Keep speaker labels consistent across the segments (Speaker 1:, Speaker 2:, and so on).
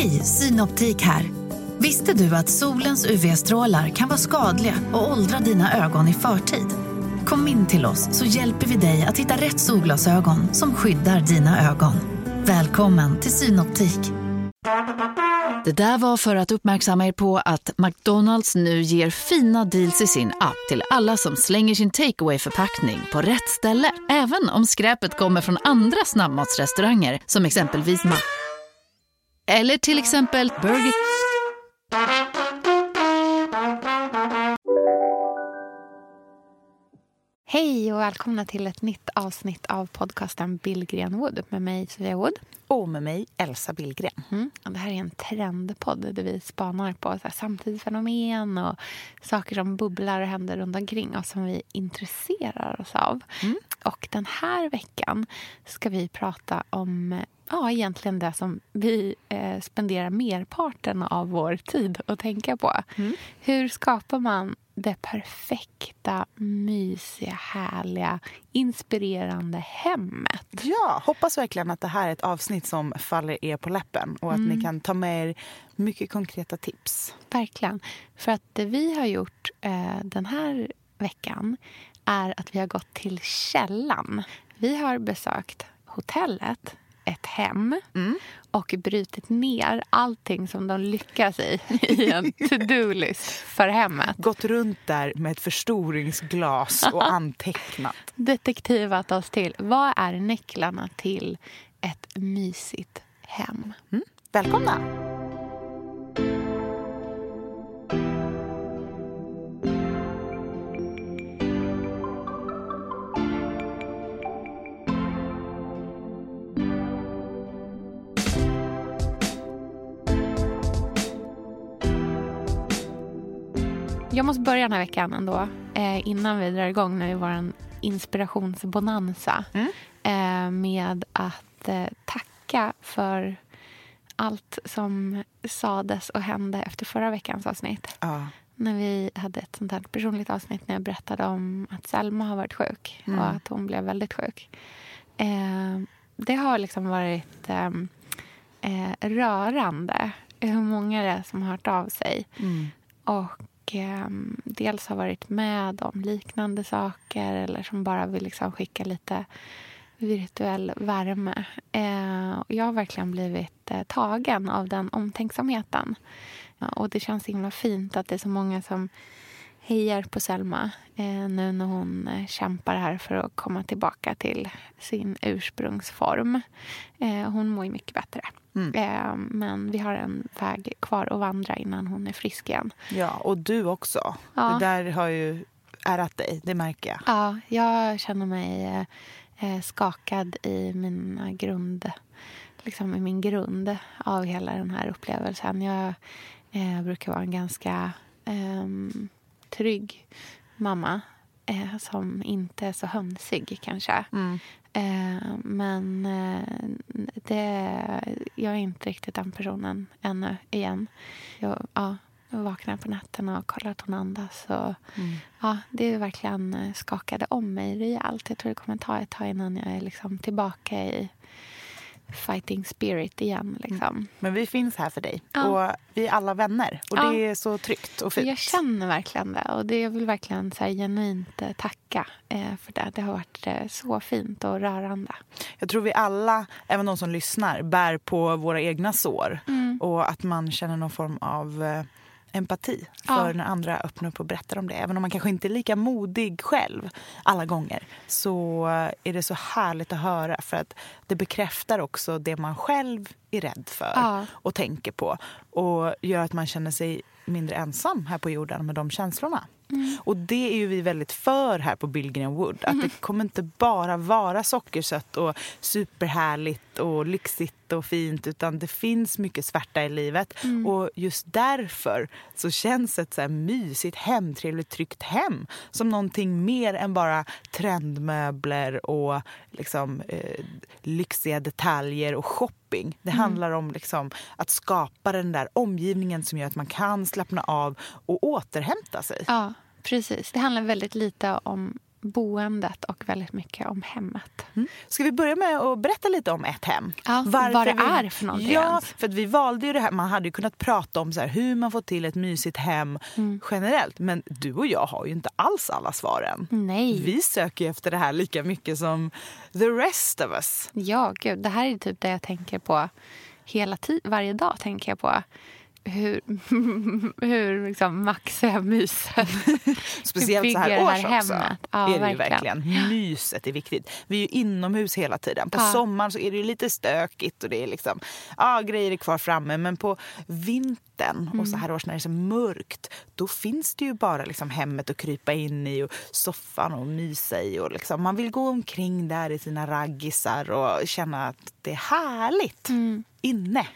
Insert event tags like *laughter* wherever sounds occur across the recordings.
Speaker 1: Hej, Synoptik här. Visste du att solens UV-strålar kan vara skadliga och åldra dina ögon i förtid? Kom in till oss så hjälper vi dig att hitta rätt solglasögon som skyddar dina ögon. Välkommen till Synoptik.
Speaker 2: Det där var för att uppmärksamma er på att McDonalds nu ger fina deals i sin app till alla som slänger sin takeaway förpackning på rätt ställe. Även om skräpet kommer från andra snabbmatsrestauranger som exempelvis Mac eller till exempel Burger...
Speaker 3: Hej och välkomna till ett nytt avsnitt av podcasten Billgren Wood med mig Sofia Wood.
Speaker 4: Och med mig Elsa Billgren.
Speaker 3: Mm. Och det här är en trendpodd där vi spanar på så här, samtidsfenomen och saker som bubblar och händer runt omkring oss som vi intresserar oss av. Mm. Och den här veckan ska vi prata om ja, egentligen det som vi eh, spenderar merparten av vår tid att tänka på. Mm. Hur skapar man det perfekta, mysiga, härliga, inspirerande hemmet.
Speaker 4: Ja, hoppas verkligen att det här är ett avsnitt som faller er på läppen och att mm. ni kan ta med er mycket konkreta tips.
Speaker 3: Verkligen. För att det vi har gjort eh, den här veckan är att vi har gått till källan. Vi har besökt hotellet ett hem mm. och brutit ner allting som de lyckas i i en *laughs* to-do-list för hemmet.
Speaker 4: Gått runt där med ett förstoringsglas och *laughs* antecknat.
Speaker 3: Detektivat oss till vad är nycklarna till ett mysigt hem.
Speaker 4: Mm. Välkomna!
Speaker 3: Måste börja den här veckan ändå, eh, innan vi drar igång nu vår inspirationsbonanza mm. eh, med att eh, tacka för allt som sades och hände efter förra veckans avsnitt.
Speaker 4: Ja.
Speaker 3: När vi hade ett sånt här personligt avsnitt när jag berättade om att Selma har varit sjuk mm. och att hon blev väldigt sjuk. Eh, det har liksom varit ehm, eh, rörande hur många det är som har hört av sig. Mm. Och eh, dels har varit med om liknande saker eller som bara vill liksom skicka lite virtuell värme. Eh, jag har verkligen blivit eh, tagen av den omtänksamheten. Ja, och Det känns himla fint att det är så många som hejar på Selma eh, nu när hon eh, kämpar här för att komma tillbaka till sin ursprungsform. Eh, hon mår ju mycket bättre. Mm. Eh, men vi har en väg kvar att vandra innan hon är frisk igen.
Speaker 4: Ja, och du också. Ja. Det där har ju ärat dig, det märker jag.
Speaker 3: Ja, jag känner mig eh, skakad i mina grund liksom i min grund av hela den här upplevelsen. Jag eh, brukar vara en ganska eh, trygg mamma eh, som inte är så hönsig, kanske. Mm. Eh, men eh, det, jag är inte riktigt den personen ännu igen. Jag, ja, vaknar på nätterna och kollar att hon andas. Och, mm. ja, det är verkligen eh, skakade om mig rejält. Jag tror det kommer ta ett tag innan jag är liksom tillbaka i fighting spirit igen. Liksom. Mm.
Speaker 4: Men vi finns här för dig. Ja. Och vi är alla vänner. Och ja. det är så tryggt och fint.
Speaker 3: Jag känner verkligen det. Och det jag vill verkligen så här, genuint eh, tacka eh, för det. Det har varit eh, så fint och rörande.
Speaker 4: Jag tror vi alla, även de som lyssnar, bär på våra egna sår. Mm. Och att man känner någon form av eh, empati för ja. när andra öppnar upp och berättar om det. Även om man kanske inte är lika modig själv alla gånger så är det så härligt att höra för att det bekräftar också det man själv är rädd för ja. och tänker på och gör att man känner sig mindre ensam här på jorden med de känslorna. Mm. Och det är ju vi väldigt för här på Billgren Wood. Att mm. det kommer inte bara vara sockersött och superhärligt och lyxigt och fint utan det finns mycket svärta i livet. Mm. Och just därför så känns ett så här mysigt, hemtrevligt, tryggt hem som någonting mer än bara trendmöbler och liksom, eh, lyxiga detaljer och shopping. Det mm. handlar om liksom, att skapa den där omgivningen som gör att man kan slappna av och återhämta sig.
Speaker 3: Ja. Precis. Det handlar väldigt lite om boendet och väldigt mycket om hemmet.
Speaker 4: Mm. Ska vi börja med att berätta lite om ett hem?
Speaker 3: Ja, Varför vad det vi... är för någonting
Speaker 4: Ja, ens. för att vi valde ju det här. Man hade ju kunnat prata om så här, hur man får till ett mysigt hem mm. generellt. Men du och jag har ju inte alls alla svaren.
Speaker 3: Nej.
Speaker 4: Vi söker efter det här lika mycket som the rest of us.
Speaker 3: Ja, gud. Det här är typ det jag tänker på hela tiden. Varje dag tänker jag på hur, *laughs* hur liksom maxiga myset. *laughs*
Speaker 4: Speciellt så här års här också. Ja, är det verkligen. verkligen. Myset är viktigt. Vi är ju inomhus hela tiden. På ja. sommaren så är det lite stökigt och det är liksom, ja, grejer är kvar framme. Men på vintern mm. och så här års när det är så mörkt då finns det ju bara liksom hemmet att krypa in i och soffan och mysa i. Och liksom, man vill gå omkring där i sina raggisar och känna att det är härligt mm. inne.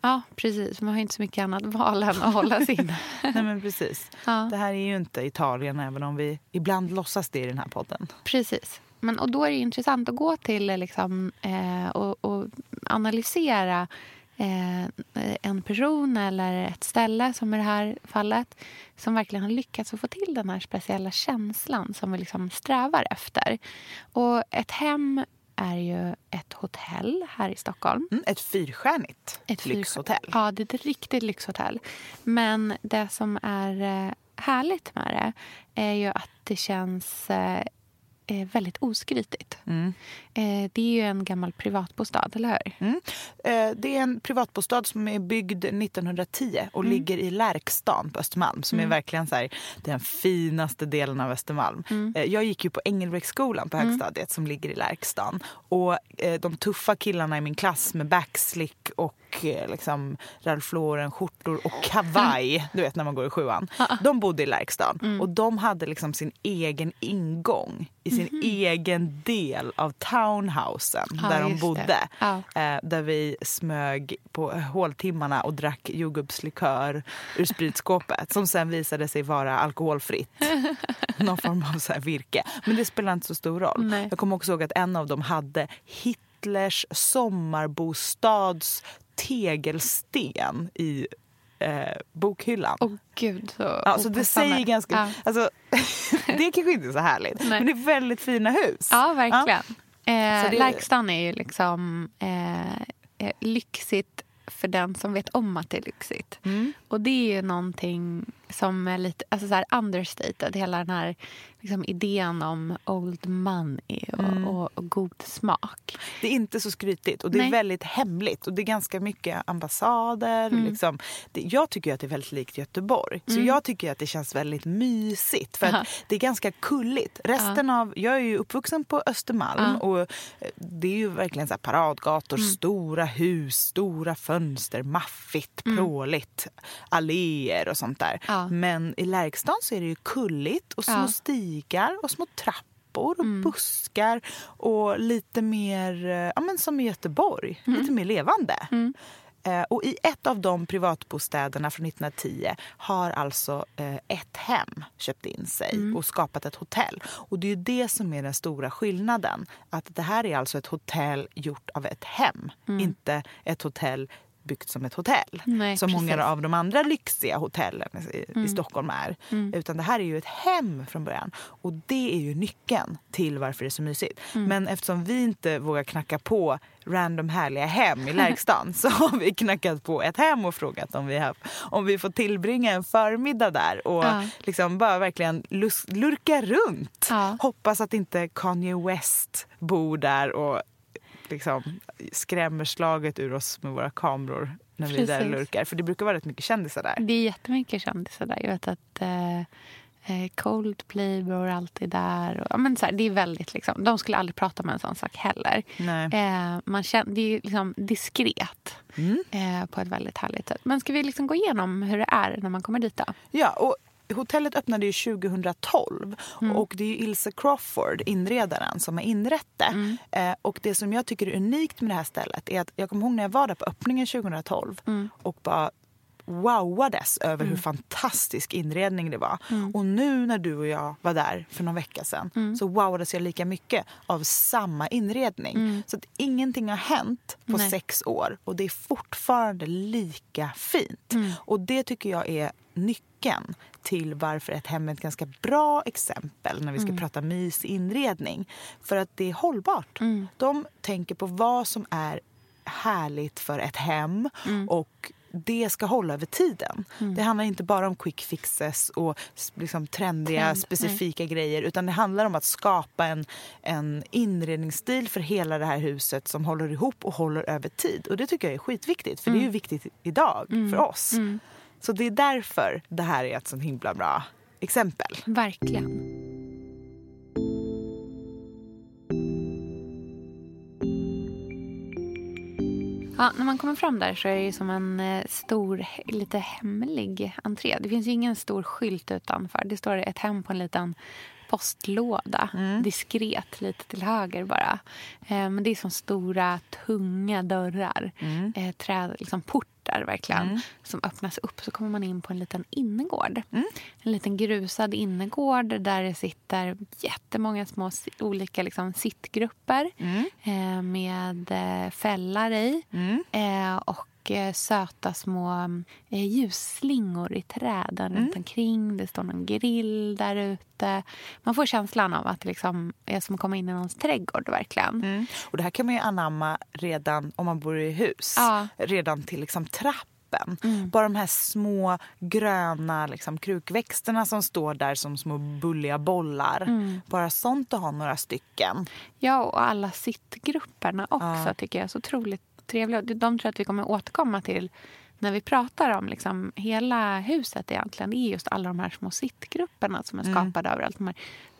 Speaker 3: Ja, precis. Man har inte så mycket annat val än att hålla sig inne. *laughs*
Speaker 4: Nej, men precis. Ja. Det här är ju inte Italien, även om vi ibland låtsas det i den här podden.
Speaker 3: Precis. Men, och då är det intressant att gå till liksom, eh, och, och, analysera eh, en person eller ett ställe, som i det här fallet som verkligen har lyckats att få till den här speciella känslan som vi liksom strävar efter. Och ett hem är ju ett hotell här i Stockholm.
Speaker 4: Mm, ett fyrstjärnigt ett lyxhotell.
Speaker 3: Ja, det är ett riktigt lyxhotell. Men det som är eh, härligt med det är ju att det känns eh, väldigt oskrytigt. Mm. Eh, det är ju en gammal privatbostad, eller hur?
Speaker 4: Mm. Eh, det är en privatbostad som är byggd 1910 och mm. ligger i Lärkstan på Östermalm som är mm. verkligen så här, den finaste delen av Östermalm. Mm. Eh, jag gick ju på Engelbrektsskolan på mm. högstadiet som ligger i Lärkstan och eh, de tuffa killarna i min klass med backslick och eh, liksom Ralph Lauren-skjortor och kavaj, du vet när man går i sjuan. De bodde i Lärkstan och de hade liksom sin egen ingång i sin mm egen del av townhousen ja, där de bodde. Ja. Eh, där vi smög på håltimmarna och drack jordgubbslikör ur spritskåpet som sen visade sig vara alkoholfritt. *laughs* Någon form av så virke. Men det spelar inte så stor roll. Nej. Jag kommer också ihåg att en av dem hade Hitlers sommarbostads tegelsten i eh, bokhyllan.
Speaker 3: Åh oh, gud, så
Speaker 4: alltså, Det säger ganska... Ja. Alltså, *laughs* det kanske inte är så härligt, Nej. men det är väldigt fina hus.
Speaker 3: Ja, verkligen. Ja. Eh, det... Lärkstan är ju liksom eh, eh, lyxigt för den som vet om att det är lyxigt. Mm. Och det är ju någonting som är lite alltså så här understated. Hela den här liksom, idén om old money och, mm. och, och, god smak.
Speaker 4: Det är inte så skrytigt och det Nej. är väldigt hemligt. Och Det är ganska mycket ambassader. Mm. Liksom. Det, jag tycker att det är väldigt likt Göteborg. Så mm. jag tycker att det känns väldigt mysigt. För att det är ganska kulligt. Resten av, jag är ju uppvuxen på Östermalm och eh, det är ju verkligen så paradgator, mm. stora hus, stora fönster, maffigt, mm. pråligt, alléer och sånt där. Men i Lärkstan så är det ju kulligt och små ja. stigar och små trappor och mm. buskar och lite mer, eh, ja men som i Göteborg, mm. lite mer levande. Mm. Eh, och i ett av de privatbostäderna från 1910 har alltså eh, ett hem köpt in sig mm. och skapat ett hotell. Och det är ju det som är den stora skillnaden. Att det här är alltså ett hotell gjort av ett hem, mm. inte ett hotell byggt som ett hotell. Nej, som precis. många av de andra lyxiga hotellen i, mm. i Stockholm är. Mm. Utan det här är ju ett hem från början. Och det är ju nyckeln till varför det är så mysigt. Mm. Men eftersom vi inte vågar knacka på random härliga hem i Lärkstan *laughs* så har vi knackat på ett hem och frågat om vi, har, om vi får tillbringa en förmiddag där och ja. liksom bara verkligen lurka runt. Ja. Hoppas att inte Kanye West bor där och liksom skrämmer slaget ur oss med våra kameror när Precis. vi är där lurkar. För det brukar vara rätt mycket kändisar där.
Speaker 3: Det är jättemycket kändisar där. Jag vet att eh, eh Coldplay bor alltid där. Och, men så här, det är väldigt liksom, de skulle aldrig prata med en sån sak heller. Eh, man känner, det är liksom diskret mm. eh, på ett väldigt härligt sätt. Men ska vi liksom gå igenom hur det är när man kommer dit då?
Speaker 4: Ja, och hotellet öppnade ju 2012 mm. och det är Ilse Crawford, inredaren, som har inrett det. Mm. Eh, och det som jag tycker är unikt med det här stället är att jag kommer ihåg när jag var där på öppningen 2012 mm. och bara wowades över hur mm. fantastisk inredning det var. Mm. Och nu när du och jag var där för någon vecka sedan mm. så wowades jag lika mycket av samma inredning. Så att ingenting har hänt på Nej. sex år och det är fortfarande lika fint. Och det tycker jag är nyckeln nyckeln till varför ett hem är ett ganska bra exempel när vi ska mm. prata inredning. För att det är hållbart. Mm. De tänker på vad som är härligt för ett hem mm. och det ska hålla över tiden. Mm. Det handlar inte bara om quick fixes och liksom trendiga, Trend. specifika Nej. grejer utan det handlar om att skapa en, en inredningsstil för hela det här huset som håller ihop och håller över tid. Och Det tycker jag är skitviktigt, för mm. det är ju mm. viktigt idag mm. för oss. Så det är därför det här är ett så himla bra exempel.
Speaker 3: Verkligen. Ja, när man kommer fram där så är det som en eh, stor, lite hemlig entré. Det finns ju ingen stor skylt utanför. Det står ett hem på en liten postlåda. Mm. Diskret, lite till höger bara. Eh, men det är som stora, tunga dörrar. Mm. Eh, träd, liksom portar verkligen. Mm. Som öppnas upp så kommer man in på en liten innergård. Mm. En liten grusad innergård där det sitter jättemånga små olika liksom, sittgrupper. Mm. Eh, med eh, fällar i. Mm. Eh, och Eh, söta små eh, ljusslingor i träden mm. runt omkring. Det står någon grill där ute. Man får känslan av att det liksom är som att komma in i någons trädgård. verkligen. Mm.
Speaker 4: Och Det här kan man ju anamma redan om man bor i hus. Ja. Redan till liksom trappen. Mm. Bara de här små gröna liksom, krukväxterna som står där som små bulliga bollar. Mm. Bara sånt att ha några stycken.
Speaker 3: Ja, och alla sittgrupperna också ja. tycker jag är så otroligt trevliga. De tror jag att vi kommer återkomma till när vi pratar om liksom hela huset egentligen. Det är just alla de här små sittgrupperna som är mm. skapade mm. överallt. De här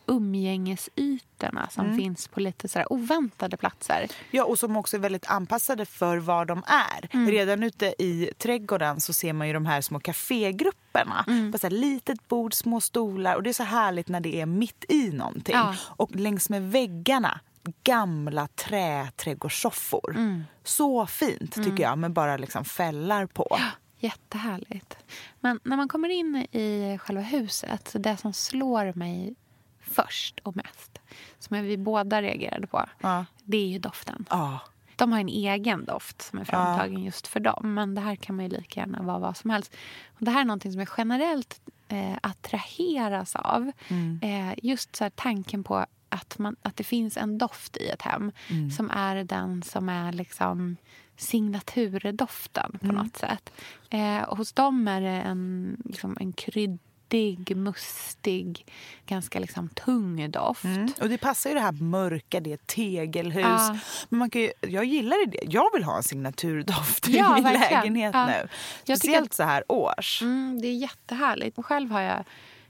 Speaker 3: umgängesytorna som mm. finns på lite så oväntade platser.
Speaker 4: Ja, och som också är väldigt anpassade för var de är. Mm. Redan ute i trädgården så ser man ju de här små kafégrupperna. Mm. Så litet bord, små stolar och det är så härligt när det är mitt i någonting. Ja. Och längs med väggarna gamla träträdgårdssoffor. Mm. Så fint tycker mm. jag med bara liksom fällar på. Ja,
Speaker 3: jättehärligt. Men när man kommer in i själva huset, så det som slår mig först och mest, som vi båda reagerade på, ja. det är ju doften. Ja. De har en egen doft som är framtagen ja. just för dem. Men det här kan man ju lika gärna vara vad som helst. Och det här är något som jag generellt eh, attraheras av. Mm. Eh, just så tanken på att, man, att det finns en doft i ett hem mm. som är den som är liksom signaturdoften på mm. något sätt. Eh, hos dem är det en, liksom en kryddig, mustig, ganska liksom tung doft. Mm.
Speaker 4: Och Det passar ju det här mörka, det är tegelhus. Ja. Men man kan ju, jag gillar det. Jag vill ha en signaturdoft ja, i min verkligen. lägenhet ja. nu. Speciellt att, så här års.
Speaker 3: Mm, det är jättehärligt. Själv har jag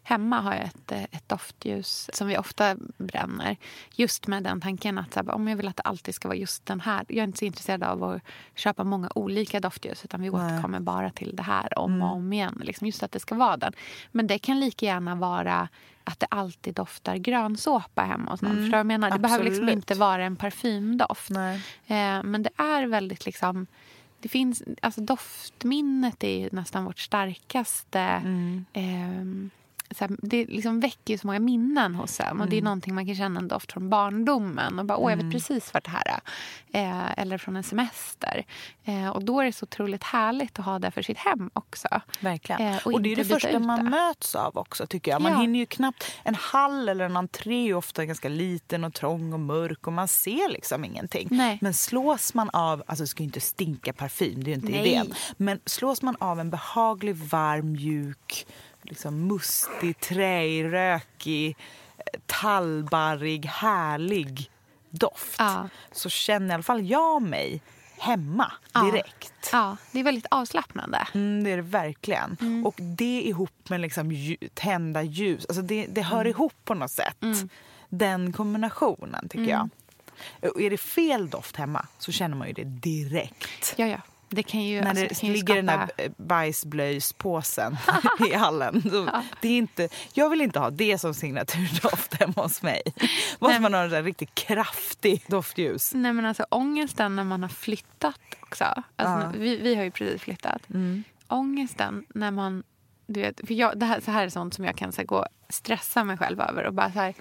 Speaker 3: Hemma har jag ett, eh, ett doftljus som vi ofta bränner. Just med den tanken att här, om jag vill att det alltid ska vara just den här. Jag är inte så intresserad av att köpa många olika doftljus utan vi Nej. återkommer bara till det här om och mm. om igen. Liksom just att det ska vara den. Men det kan lika gärna vara att det alltid doftar grönsåpa hemma hos någon. Mm, jag menar? Det absolut. behöver liksom inte vara en parfymdoft. Eh, men det är väldigt liksom det finns, alltså doftminnet är nästan vårt starkaste mm. eh, så här, det liksom väcker så många minnen hos en. Och Det är mm. någonting man kan känna en doft från barndomen. Och bara, Åh, jag vet mm. precis vart det här är. Eh, eller från en semester. Eh, och Då är det så otroligt härligt att ha det för sitt hem också.
Speaker 4: Verkligen. Eh, och, och, det är det första man det. möts av också. tycker jag. Man ja. hinner ju knappt... En hall eller en entré är ofta ganska liten och trång och mörk och man ser liksom ingenting. Nej. Men slås man av... Alltså det ska ju inte stinka parfym, det är inte Nej. idén. Men slås man av en behaglig, varm, mjuk liksom mustig, träig, rökig, tallbarrig, härlig doft ja. så känner i alla fall jag mig hemma direkt.
Speaker 3: Ja, ja det är väldigt avslappnande.
Speaker 4: Mm, det är det verkligen. Mm. Och det ihop med liksom tända ljus, alltså det, det hör mm. ihop på något sätt. Mm. Den kombinationen tycker jag. Mm. Och är det fel doft hemma så känner man ju det direkt.
Speaker 3: Ja, ja. Det kan ju,
Speaker 4: När alltså, det, det ligger skapa... den där bajsblöjspåsen *laughs* i hallen. Då, ja. det är inte, jag vill inte ha det som signaturdoft hemma hos mig. *laughs* Måste man ha en riktigt kraftig doftljus.
Speaker 3: Nej men alltså ångesten när man har flyttat också. Alltså, ja. vi, vi har ju precis flyttat. Mm. Ångesten när man... Du vet, för jag, det här, så här är sånt som jag kan så här, gå stressa mig själv över. Och bara så här,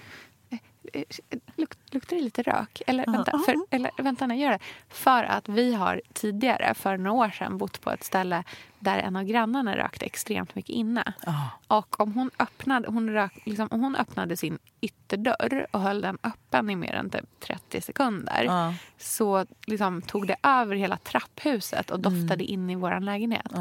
Speaker 3: luk, luktar det lite rök? Eller, vänta, för, eller vänta, nej, gör det. För att vi har tidigare, för några år sedan, bott på ett ställe där en av grannarna rökte extremt mycket inne.
Speaker 4: Oh.
Speaker 3: Och om hon, öppnade, hon, rök, liksom, om hon öppnade sin ytterdörr och höll den öppen i mer än typ 30 sekunder
Speaker 4: Ja.
Speaker 3: så liksom, tog det över hela trapphuset och doftade in i vår lägenhet.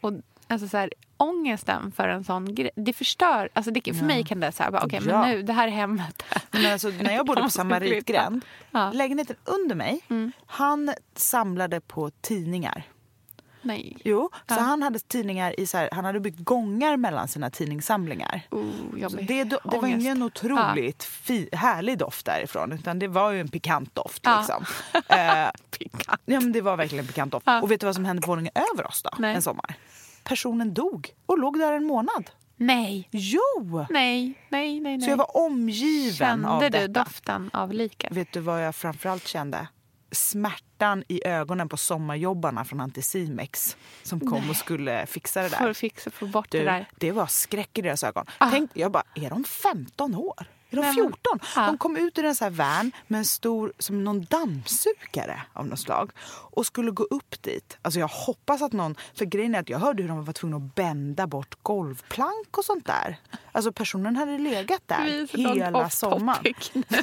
Speaker 3: Och alltså så här, ångesten för en sån grej, det förstör. Alltså det, för mig kan det säga, okej
Speaker 4: Ja.
Speaker 3: men nu, det här är hemmet.
Speaker 4: Men alltså, när jag bodde på *laughs* Samaritgränd,
Speaker 3: Ja.
Speaker 4: lägenheten under mig, han samlade på tidningar.
Speaker 3: Nej.
Speaker 4: Jo, så
Speaker 3: Ja.
Speaker 4: han hade tidningar i så här, han hade byggt gångar mellan sina tidningssamlingar.
Speaker 3: Oh,
Speaker 4: det, det var ingen otroligt fi, härlig doft därifrån utan det var ju en pikant doft.
Speaker 3: Ja.
Speaker 4: Liksom. *laughs* eh,
Speaker 3: Pikant.
Speaker 4: ja, men det var verkligen en pikant doft.
Speaker 3: Ja.
Speaker 4: Och vet du vad som hände på våningen över oss då?
Speaker 3: Nej.
Speaker 4: En sommar? Personen dog och låg där en månad.
Speaker 3: Nej,
Speaker 4: Jo!
Speaker 3: nej, nej, nej. nej.
Speaker 4: Så jag var omgiven av
Speaker 3: Kände du
Speaker 4: detta.
Speaker 3: doften av liket?
Speaker 4: Vet du vad jag framförallt kände? Smärtan i ögonen på sommarjobbarna från Anticimex som kom och skulle fixa det
Speaker 3: För
Speaker 4: där.
Speaker 3: att fixa få bort det
Speaker 4: Du,
Speaker 3: där.
Speaker 4: det var skräck i deras ögon.
Speaker 3: Ah.
Speaker 4: Tänk, jag bara, är de 15 år? Är de
Speaker 3: Nej, men-
Speaker 4: 14?
Speaker 3: Ja.
Speaker 4: De kom ut ur en sån här van med en stor, som någon dammsugare av något slag och skulle gå upp dit. Alltså jag hoppas att någon, för grejen är att jag hörde hur de var tvungna att bända bort golvplank och sånt där. Alltså personen hade legat där
Speaker 3: så
Speaker 4: hela sommaren. *laughs*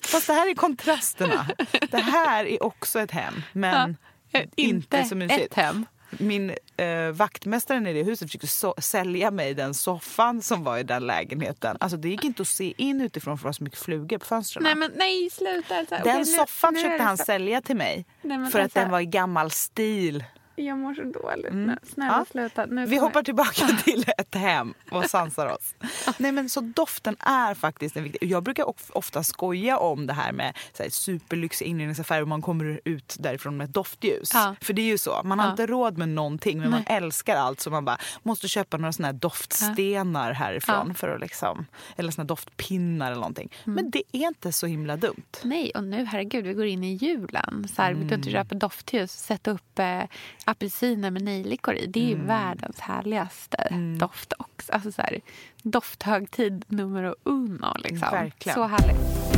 Speaker 4: Fast det här är kontrasterna. Det här är också ett hem, men
Speaker 3: Eh,
Speaker 4: inte, så mysigt.
Speaker 3: ett hem.
Speaker 4: Min eh, vaktmästaren i det huset försökte så- sälja mig den soffan som var i den lägenheten. Alltså det gick inte att se in utifrån för det var så mycket flugor på fönstren.
Speaker 3: Nej men nej, sluta. Alltså,
Speaker 4: den
Speaker 3: nu-
Speaker 4: soffan
Speaker 3: nu är
Speaker 4: försökte han sälja till mig
Speaker 3: Nej, men
Speaker 4: för att
Speaker 3: alltså-
Speaker 4: den var i gammal stil.
Speaker 3: Jag mår så dåligt nu. Snälla
Speaker 4: Ja.
Speaker 3: sluta. Nu
Speaker 4: Vi hoppar tillbaka *laughs* till ett hem och sansar oss. Nej, men så doften är faktiskt en viktig... Jag brukar of- ofta skoja om det här med så här, superlyxiga inredningsaffärer och man kommer ut därifrån med ett doftljus.
Speaker 3: Ja.
Speaker 4: För det är ju så, man har
Speaker 3: Ja.
Speaker 4: inte råd med någonting men man
Speaker 3: Nej.
Speaker 4: älskar allt så man bara måste köpa några såna här doftstenar härifrån för att liksom, eller såna doftpinnar eller någonting.
Speaker 3: Mm.
Speaker 4: Men det är inte så himla dumt.
Speaker 3: Nej, och nu herregud, vi går in i julen. Så här, Vill du inte
Speaker 4: Mm.
Speaker 3: köpa doftljus, sätta upp eh, apelsiner med nejlikor i. Det är
Speaker 4: Mm.
Speaker 3: världens härligaste doft också. Alltså så här, dofthögtid nummer uno. Liksom.
Speaker 4: Verkligen.
Speaker 3: Så härligt.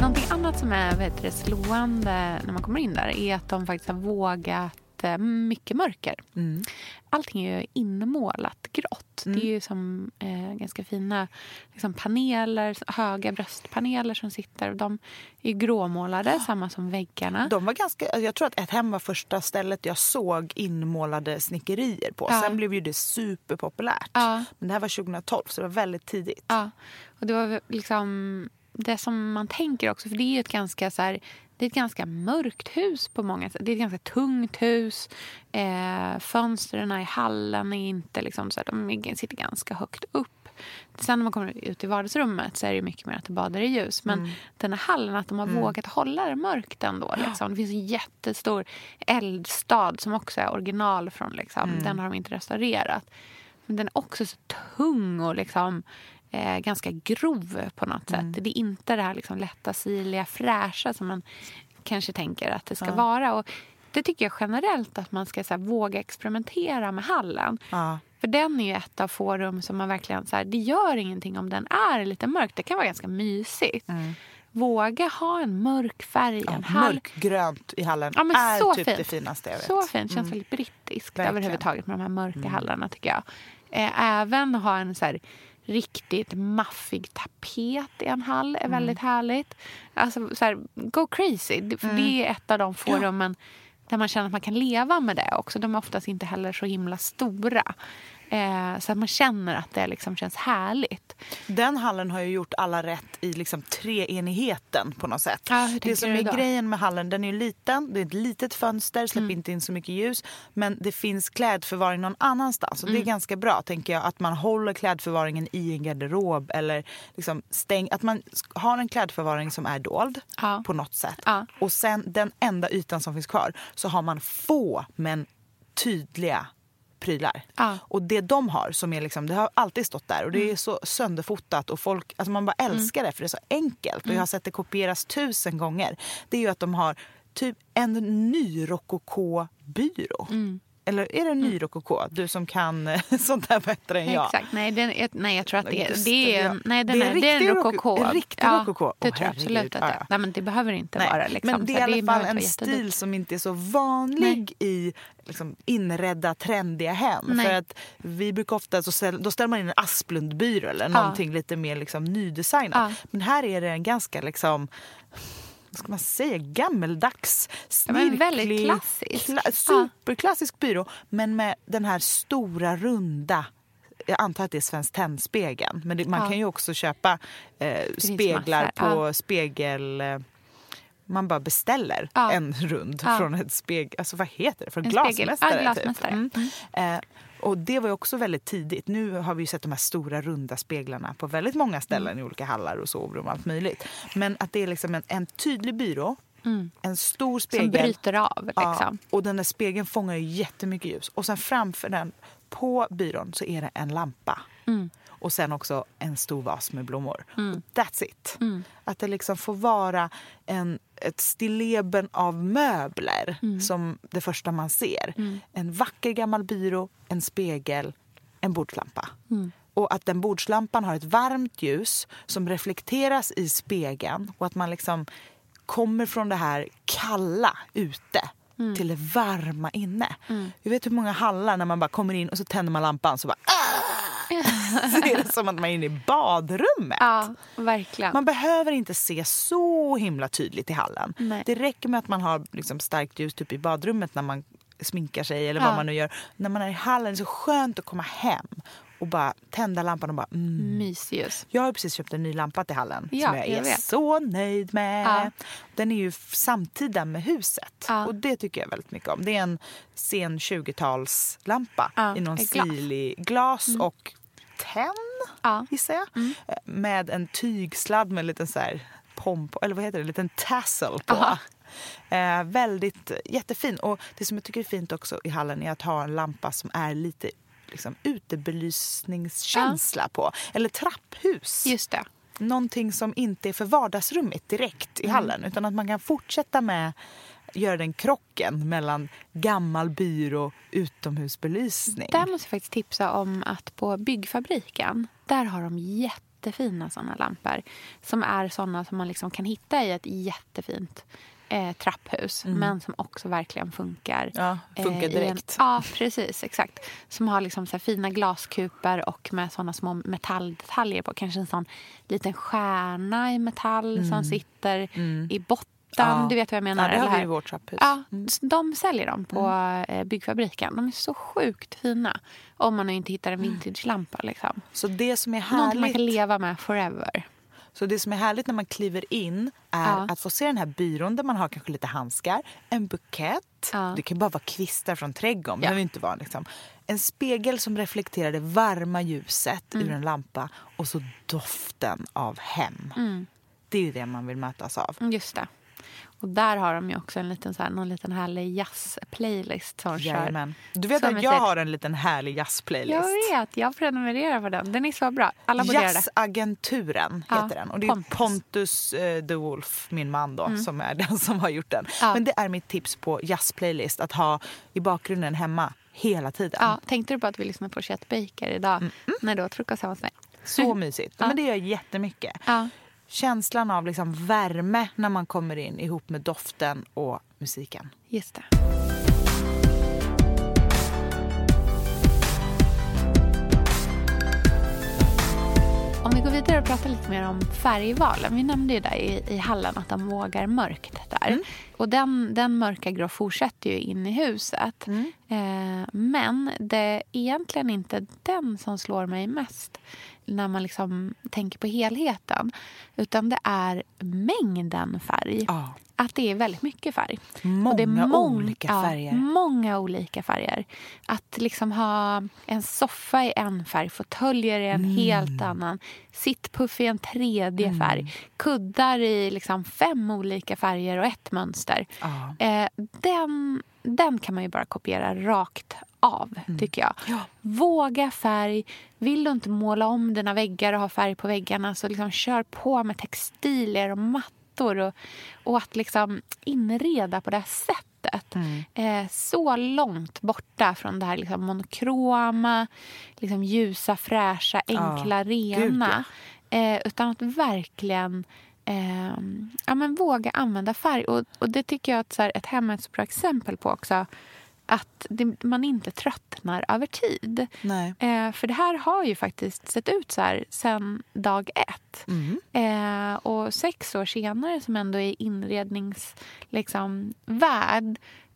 Speaker 3: Någonting annat som är vet slående när man kommer in där är att de faktiskt har vågat eh, mycket mörker.
Speaker 4: Mm.
Speaker 3: Allting är ju inmålat grått. Det är ju som eh, ganska fina liksom, paneler, höga bröstpaneler som sitter. De är gråmålade, samma som väggarna.
Speaker 4: De var ganska, alltså jag tror att ett hem var första stället jag såg inmålade snickerier på.
Speaker 3: Ja.
Speaker 4: Sen blev ju det superpopulärt.
Speaker 3: Ja.
Speaker 4: Men det här var 2012 så det var väldigt tidigt.
Speaker 3: Ja, och det var liksom det som man tänker också. För det är ju ett ganska så här, det är ett ganska mörkt hus på många sätt. Det är ett ganska tungt hus. Eh, fönstren i hallen är inte liksom så här, de sitter ganska högt upp. Sen när man kommer ut i vardagsrummet så är det mycket mer att det badar i ljus. Men den här hallen, att de har vågat hålla det mörkt ändå. Liksom. Det finns en jättestor eldstad som också är original från liksom. Den har de inte restaurerat. Men den är också så tung och liksom eh, ganska grov på något sätt. Det är inte det här liksom lätta, sirliga, fräscha som man kanske tänker att det ska vara. Och det tycker jag generellt att man ska så här, våga experimentera med hallen.
Speaker 4: Ja.
Speaker 3: För den är ju ett av få rum som man verkligen... Så här, det gör ingenting om den är lite mörk. Det kan vara ganska mysigt. Våga ha en mörk färg
Speaker 4: Ja,
Speaker 3: en hall.
Speaker 4: mörkgrönt i hallen
Speaker 3: Ja,
Speaker 4: är
Speaker 3: så
Speaker 4: typ
Speaker 3: fint.
Speaker 4: det finaste jag vet.
Speaker 3: Så fint. Känns väldigt brittiskt
Speaker 4: Verkligen.
Speaker 3: överhuvudtaget med de här mörka hallarna tycker jag. Eh, även ha en så här riktigt maffig tapet i en hall är väldigt härligt. Alltså så här, go crazy. För det är ett av de få rummen där man känner att man kan leva med det också. De är oftast inte heller så himla stora. Eh, så att man känner att det liksom känns härligt.
Speaker 4: Den hallen har ju gjort alla rätt i liksom treenigheten på något sätt.
Speaker 3: Hur
Speaker 4: det som är
Speaker 3: då?
Speaker 4: grejen med hallen, den är ju liten, det är ett litet fönster, släpper
Speaker 3: Mm.
Speaker 4: inte in så mycket ljus. Men det finns klädförvaring någon annanstans. Och det är
Speaker 3: Mm.
Speaker 4: ganska bra tänker jag att man håller klädförvaringen i en garderob eller liksom stäng, att man har en klädförvaring som är dold
Speaker 3: Ja.
Speaker 4: på något sätt.
Speaker 3: Ja.
Speaker 4: Och sen den enda ytan som finns kvar så har man få men tydliga prylar.
Speaker 3: Ja.
Speaker 4: Och det de har, som är liksom, det har alltid stått där och
Speaker 3: Mm.
Speaker 4: det är så sönderfotat och folk, alltså man bara älskar det för det är så enkelt.
Speaker 3: Mm.
Speaker 4: Och jag har sett det kopieras tusen gånger. Det är ju att de har typ en ny rokokobyrå.
Speaker 3: Mm.
Speaker 4: Eller är det en ny rokoko? Du som kan eh, *laughs* sånt här bättre än jag.
Speaker 3: Exakt. Nej, den, nej, jag tror att det,
Speaker 4: Just
Speaker 3: det, är,
Speaker 4: ja.
Speaker 3: nej, den
Speaker 4: Det är
Speaker 3: är, det är en rokoko.
Speaker 4: En riktig rokoko.
Speaker 3: Det
Speaker 4: Åh,
Speaker 3: tror jag absolut att det
Speaker 4: Ja,
Speaker 3: är.
Speaker 4: ja.
Speaker 3: Nej, men det behöver inte
Speaker 4: Nej,
Speaker 3: vara. Liksom.
Speaker 4: Men det är i alla fall en stil som inte är så vanlig i liksom, inredda, trendiga hem.
Speaker 3: Nej.
Speaker 4: För att vi brukar ofta, så ställ, då ställer man in en Asplundbyrå eller
Speaker 3: Ja.
Speaker 4: någonting lite mer liksom, nydesignat.
Speaker 3: Ja.
Speaker 4: Men här är det en ganska liksom vad ska man säga, gammeldags,
Speaker 3: Ja, men väldigt
Speaker 4: snirklig,
Speaker 3: klassisk.
Speaker 4: kla-
Speaker 3: Ja.
Speaker 4: superklassisk byrå. Men med den här stora runda jag antar att det är Svenskt Tenn-spegeln. Men det, man
Speaker 3: Ja.
Speaker 4: kan ju också köpa eh, speglar på
Speaker 3: ja.
Speaker 4: spegel... Man bara beställer
Speaker 3: Ja.
Speaker 4: en rund
Speaker 3: Ja.
Speaker 4: från ett spegel... Alltså vad heter det? Från
Speaker 3: En
Speaker 4: glasmästare?
Speaker 3: Ja, glasmästare.
Speaker 4: Typ. Mm. Eh, och det var ju också väldigt tidigt. Nu har vi sett de här stora runda speglarna på väldigt många ställen
Speaker 3: Mm.
Speaker 4: i olika hallar och sovrum och allt möjligt. Men att det är liksom en, en tydlig byrå, en stor spegel.
Speaker 3: Mm. Som bryter av. Liksom.
Speaker 4: Ja, och den där spegeln fångar ju jättemycket ljus. Och sen framför den, på byrån, så är det en lampa.
Speaker 3: Mm.
Speaker 4: Och sen också en stor vas med blommor. That's it. Att det liksom får vara en, ett stilleben av möbler som det första man ser. En vacker gammal byrå, en spegel, en bordslampa. Och att den bordslampan har ett varmt ljus som reflekteras i spegeln och att man liksom kommer från det här kalla ute till det varma inne. Jag vet hur många hallar när man bara kommer in och så tänder man lampan så bara *laughs* så är det som att man är inne i badrummet.
Speaker 3: Ja, verkligen.
Speaker 4: Man behöver inte se så himla tydligt i hallen.
Speaker 3: Nej.
Speaker 4: Det räcker med att man har liksom starkt ljus typ i badrummet när man sminkar sig eller
Speaker 3: Ja.
Speaker 4: vad man nu gör. När man är i hallen är det så skönt att komma hem och bara tända lampan och bara mm.
Speaker 3: Mysljus.
Speaker 4: Jag har precis köpt en ny lampa till hallen
Speaker 3: Ja,
Speaker 4: som jag är
Speaker 3: jag vet.
Speaker 4: så nöjd med.
Speaker 3: Ja.
Speaker 4: Den är ju samtida med huset
Speaker 3: Ja.
Speaker 4: och det tycker jag väldigt mycket om. Det är en sen 20-talslampa
Speaker 3: Ja,
Speaker 4: i någon
Speaker 3: glas.
Speaker 4: stilig glas och tenn
Speaker 3: Ja.
Speaker 4: gissar jag. Eh, Med en tygsladd med en liten så här pomp, eller vad heter det, en liten tassel på.
Speaker 3: Aha.
Speaker 4: Eh, väldigt jättefin. Och det som jag tycker är fint också i hallen är att ha en lampa som är lite liksom, utebelysningskänsla på. Eller trapphus.
Speaker 3: Just det.
Speaker 4: Någonting som inte är för vardagsrummet direkt i hallen utan att man kan fortsätta med göra den krocken mellan gammal byrå och utomhusbelysning.
Speaker 3: Där måste jag faktiskt tipsa om att på byggfabriken, där har de jättefina såna lampor. Som är såna som man liksom kan hitta i ett jättefint eh, trapphus. Men som också verkligen funkar.
Speaker 4: Ja, funkar
Speaker 3: eh,
Speaker 4: direkt.
Speaker 3: En, ja, precis. Exakt. Som har liksom så fina glaskuper och med såna små metalldetaljer på. Kanske en sån liten stjärna i metall som sitter i botten.
Speaker 4: Ja.
Speaker 3: Du vet vad jag menar?
Speaker 4: Ja, det har vi i vårt trapphus.
Speaker 3: Ja, s- de säljer dem på eh, byggfabriken. De är så sjukt fina. Om man inte hittar en vintage-lampa. Liksom.
Speaker 4: Så det som är
Speaker 3: Någonting man kan
Speaker 4: härligt
Speaker 3: leva med forever.
Speaker 4: Så det som är härligt när man kliver in är
Speaker 3: Ja.
Speaker 4: att få se den här byrån där man har kanske lite handskar, en bukett.
Speaker 3: Ja.
Speaker 4: Det kan bara vara kvistar från trädgården. Det
Speaker 3: Ja.
Speaker 4: behöver inte vara liksom. En spegel som reflekterar det varma ljuset
Speaker 3: Mm.
Speaker 4: ur en lampa och så doften av hem. Det är det man vill mötas av.
Speaker 3: Mm, Just det. Och där har de ju också en liten, så här, någon liten härlig jazz-playlist som kör.
Speaker 4: Du vet att
Speaker 3: jag säger-
Speaker 4: har en liten härlig jazzplaylist.
Speaker 3: Jag vet, jag prenumererar på den. Den är så bra. Alla borde.
Speaker 4: Jazzagenturen
Speaker 3: Ja,
Speaker 4: heter den. Och det är Pontus,
Speaker 3: Pontus.
Speaker 4: eh, the Wolf, min man då, som är *laughs* den som har gjort den.
Speaker 3: Ja.
Speaker 4: Men det är mitt tips på jazzplaylist att ha i bakgrunden hemma hela tiden.
Speaker 3: Ja, tänkte du på att vi lyssnade på Chet Baker idag
Speaker 4: Mm,
Speaker 3: när du åt frukost hemma hos mig?
Speaker 4: Så mysigt.
Speaker 3: Ja.
Speaker 4: Men det gör jättemycket.
Speaker 3: Ja.
Speaker 4: Känslan av liksom värme när man kommer in ihop med doften och musiken.
Speaker 3: Just det. Om vi går vidare och pratar lite mer om färgvalen. Vi nämnde ju där i, i hallen att de vågar mörkt där. Och den, den mörka grå fortsätter ju in i huset. Eh, men det är egentligen inte den som slår mig mest när man liksom tänker på helheten. Utan det är mängden färg.
Speaker 4: Ja.
Speaker 3: Att det är väldigt mycket färg.
Speaker 4: Många
Speaker 3: och det är mång-
Speaker 4: olika
Speaker 3: ja,
Speaker 4: färger.
Speaker 3: många olika färger. Att liksom ha en soffa i en färg, fåtöljer i en
Speaker 4: Mm.
Speaker 3: helt annan, sittpuff i en tredje färg, kuddar i liksom fem olika färger och ett mönster.
Speaker 4: Ja.
Speaker 3: Eh, den, den kan man ju bara kopiera rakt av,
Speaker 4: Mm.
Speaker 3: tycker jag. Våga färg. Vill du inte måla om dina väggar och ha färg på väggarna så liksom kör på med textilier och mattor och, och att liksom inreda på det här sättet. Mm. Eh, så långt borta från det här liksom monokroma, liksom ljusa, fräscha, enkla, ja, rena. Gud, ja. eh, utan att verkligen eh, ja, men våga använda färg. Och, och det tycker jag att så här, ett hem är ett så bra exempel på också att det, man inte tröttnar över tid. Eh, för det här har ju faktiskt sett ut så här sen dag ett. Mm. Eh, och sex år senare, som ändå är inredningsvärld, liksom,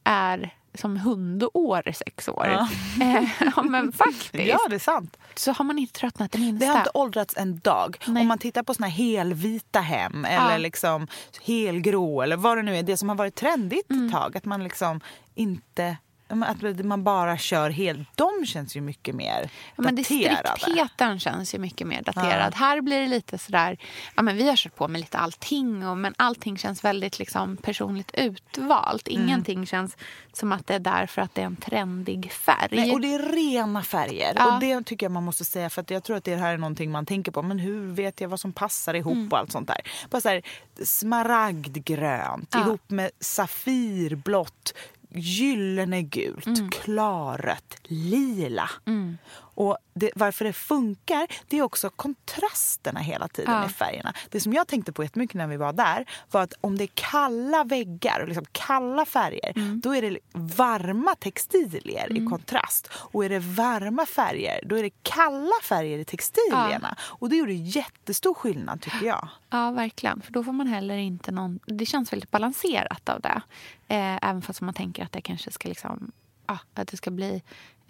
Speaker 3: är som hundår sex år. Ja. *laughs* Eh, ja, men faktiskt.
Speaker 4: Ja, det är sant.
Speaker 3: Så har man inte tröttnat det minsta.
Speaker 4: Det har inte åldrats en dag. Nej. Om man tittar på såna helvita hem eller ja. liksom helgrå eller vad det nu är, det som har varit trendigt mm. ett tag. Att man liksom inte att man bara kör helt. De känns ju mycket mer ja, men
Speaker 3: daterade. Striktheten känns ju mycket mer daterad. Ja. Här blir det lite sådär, ja men vi har kört på med lite allting och, men allting känns väldigt liksom personligt utvalt. Mm. Ingenting mm. känns som att det är där för att det är en trendig färg.
Speaker 4: Nej, och det är rena färger. Ja. Och det tycker jag man måste säga för jag tror att det här är någonting man tänker på. Men hur vet jag vad som passar ihop mm. och allt sånt där. Bara så här, smaragdgrönt ja. ihop med safirblått gyllene gult, mm. klarrött, lila. Mm. Och det, varför det funkar det är också kontrasterna hela tiden ja. i färgerna. Det som jag tänkte på jättemycket när vi var där var att om det är kalla väggar och liksom kalla färger mm. då är det varma textilier mm. i kontrast. Och är det varma färger då är det kalla färger i textilierna. Ja. Och det gjorde jättestor skillnad tycker jag.
Speaker 3: Ja, verkligen. För då får man heller inte någon... Det känns väldigt balanserat av det. Eh, även fast man tänker att det kanske ska liksom... Ja, att det ska bli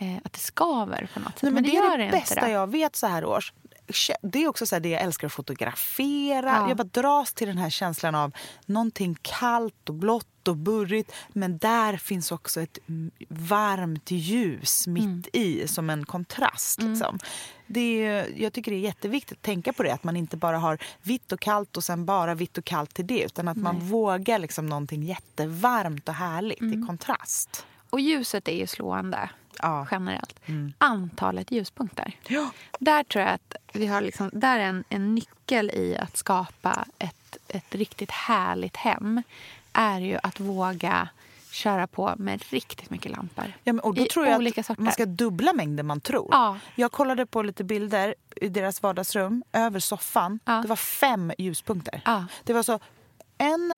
Speaker 3: eh, att det skaver på något sätt.
Speaker 4: Nej, men, men det, det är det, det bästa jag vet så här års. Det är också så det jag älskar att fotografera. Ja. Jag bara dras till den här känslan av någonting kallt och blått och burrigt. Men där finns också ett varmt ljus mitt mm. i som en kontrast. Mm. Liksom. Det är, jag tycker det är jätteviktigt att tänka på det. Att man inte bara har vitt och kallt och sen bara vitt och kallt till det. Utan att Nej. man vågar liksom någonting jättevarmt och härligt mm. i kontrast.
Speaker 3: Och ljuset är ju slående ja. generellt. Mm. Antalet ljuspunkter. Ja. Där tror jag att vi har liksom, där är en, en nyckel i att skapa ett, ett riktigt härligt hem. Är ju att våga köra på med riktigt mycket lampor.
Speaker 4: Ja, men, och då tror jag olika att sorter. Man ska dubbla mängden man tror. Ja. Jag kollade på lite bilder i deras vardagsrum, över soffan. Ja. Det var fem ljuspunkter. Ja. Det var så en...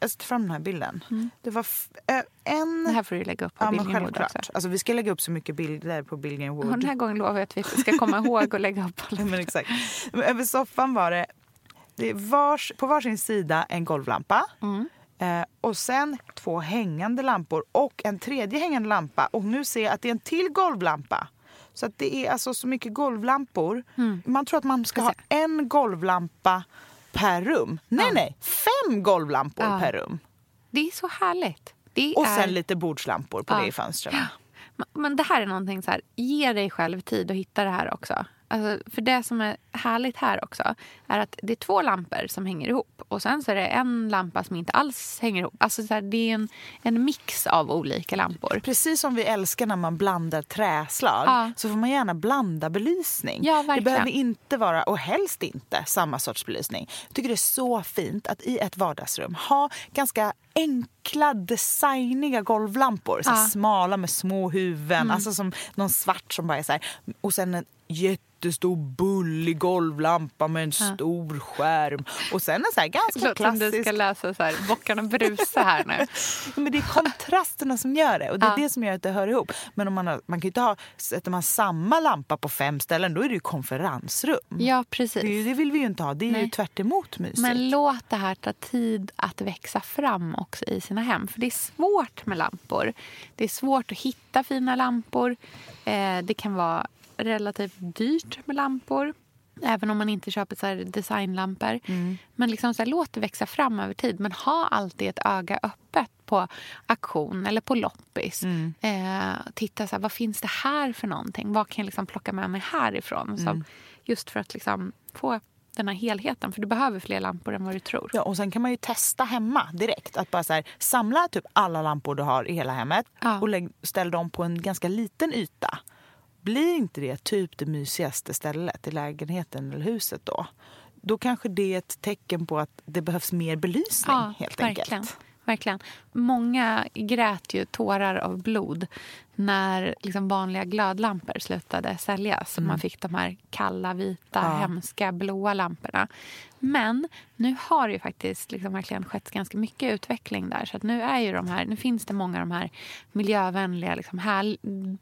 Speaker 4: Jag ska ta fram den här bilden. Mm. Det var en...
Speaker 3: Det här får du lägga upp på ja, Billgrenwood också.
Speaker 4: Alltså, vi ska lägga upp så mycket bilder på Billgrenwood.
Speaker 3: Den här gången lovar jag att vi ska komma ihåg att lägga upp alla. *laughs*
Speaker 4: Men exakt. Men över soffan var det det vars, på varsin sida en golvlampa. Mm. Eh, och sen två hängande lampor och en tredje hängande lampa. Och nu ser jag att det är en till golvlampa. Så att det är alltså så mycket golvlampor. Mm. Man tror att man ska ha en golvlampa per rum. Nej, ja. nej. Fem golvlampor ja. per rum.
Speaker 3: Det är så härligt. Det
Speaker 4: Och
Speaker 3: är...
Speaker 4: sen lite bordslampor på
Speaker 3: Ja.
Speaker 4: det i fönstren.
Speaker 3: Men- det här är någonting så här, ge dig själv tid att hitta det här också. Alltså, för det som är härligt här också är att det är två lampor som hänger ihop och sen så är det en lampa som inte alls hänger ihop. Alltså så här, det är en, en mix av olika lampor.
Speaker 4: Precis som vi älskar när man blandar träslag
Speaker 3: Ja.
Speaker 4: så får man gärna blanda belysning.
Speaker 3: Ja,
Speaker 4: det behöver inte vara, och helst inte, samma sorts belysning. Jag tycker det är så fint att i ett vardagsrum ha ganska enkla, designiga golvlampor. Så
Speaker 3: Ja.
Speaker 4: Smala med små huvuden,
Speaker 3: Mm.
Speaker 4: alltså som någon svart som bara är så här. Och sen en jättestor bullig golvlampa med en stor skärm. Och sen en så här ganska
Speaker 3: låter som du
Speaker 4: klassisk
Speaker 3: ska läsa så här, Bockarna Bruse här nu.
Speaker 4: Ja, *laughs* Men det är kontrasterna som gör det och det är
Speaker 3: Ja.
Speaker 4: det som gör att det hör ihop. Men om man, har, man kan ju inte ha, sätter man samma lampa på fem ställen då är det ju konferensrum.
Speaker 3: Ja, precis.
Speaker 4: Det, ju- det vill vi ju inte ha. Det är ju
Speaker 3: Nej.
Speaker 4: tvärt emot mysigt.
Speaker 3: Men låt det här ta tid att växa fram också i sina hem. För det är svårt med lampor. Det är svårt att hitta fina lampor. Eh, det kan vara relativt dyrt med lampor. Även om man inte köper så här designlampor. Men liksom så här, låt det växa fram över tid. Men ha alltid ett öga öppet på auktion eller på loppis. Eh, titta, så här, vad finns det här för någonting? Vad kan jag liksom plocka med mig härifrån? Som, just för att liksom få den här helheten. För du behöver fler lampor än vad du tror.
Speaker 4: Ja, och sen kan man ju testa hemma direkt. Att bara så här, samla typ alla lampor du har i hela hemmet
Speaker 3: Ja.
Speaker 4: och lägg, ställ dem på en ganska liten yta. Blir inte det typ det mysigaste stället i lägenheten eller huset då? Då kanske det är ett tecken på att det behövs mer belysning helt
Speaker 3: verkligen.
Speaker 4: enkelt.
Speaker 3: Verkligen. Många grät ju tårar av blod när liksom vanliga glödlampor slutade säljas. Så man fick de här kalla, vita,
Speaker 4: Mm. Ja.
Speaker 3: hemska, blåa lamporna. Men nu har det ju faktiskt liksom verkligen skett ganska mycket utveckling där. Så nu, är ju de här, nu finns det många av de här miljövänliga, liksom här,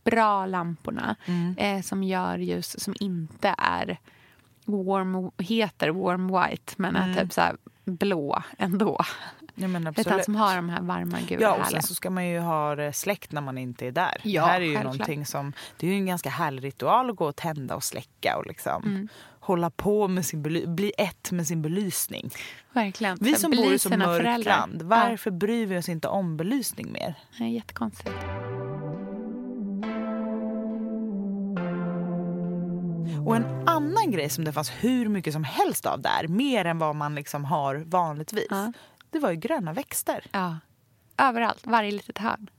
Speaker 3: bra lamporna
Speaker 4: Mm.
Speaker 3: eh, som gör ljus som inte är warm, heter warm white men är typ så blå ändå.
Speaker 4: Ja, men
Speaker 3: Utan
Speaker 4: absolut.
Speaker 3: som har de här varma, gula,
Speaker 4: Ja, och
Speaker 3: härliga.
Speaker 4: sen så ska man ju ha släckt när man inte är där.
Speaker 3: Ja,
Speaker 4: det här är ju
Speaker 3: självklart.
Speaker 4: som, det är ju en ganska härlig ritual att gå och tända och släcka och liksom
Speaker 3: Mm.
Speaker 4: hålla på med sin bli ett med sin belysning.
Speaker 3: Verkligen.
Speaker 4: Vi som bor i så mörkt land, varför bryr vi oss inte om belysning mer?
Speaker 3: Ja, det är jättekonstigt.
Speaker 4: Och en annan grej som det fanns hur mycket som helst av där, mer än vad man liksom har vanligtvis,
Speaker 3: Ja.
Speaker 4: Det var ju gröna växter.
Speaker 3: Ja. Överallt, varje litet hörn.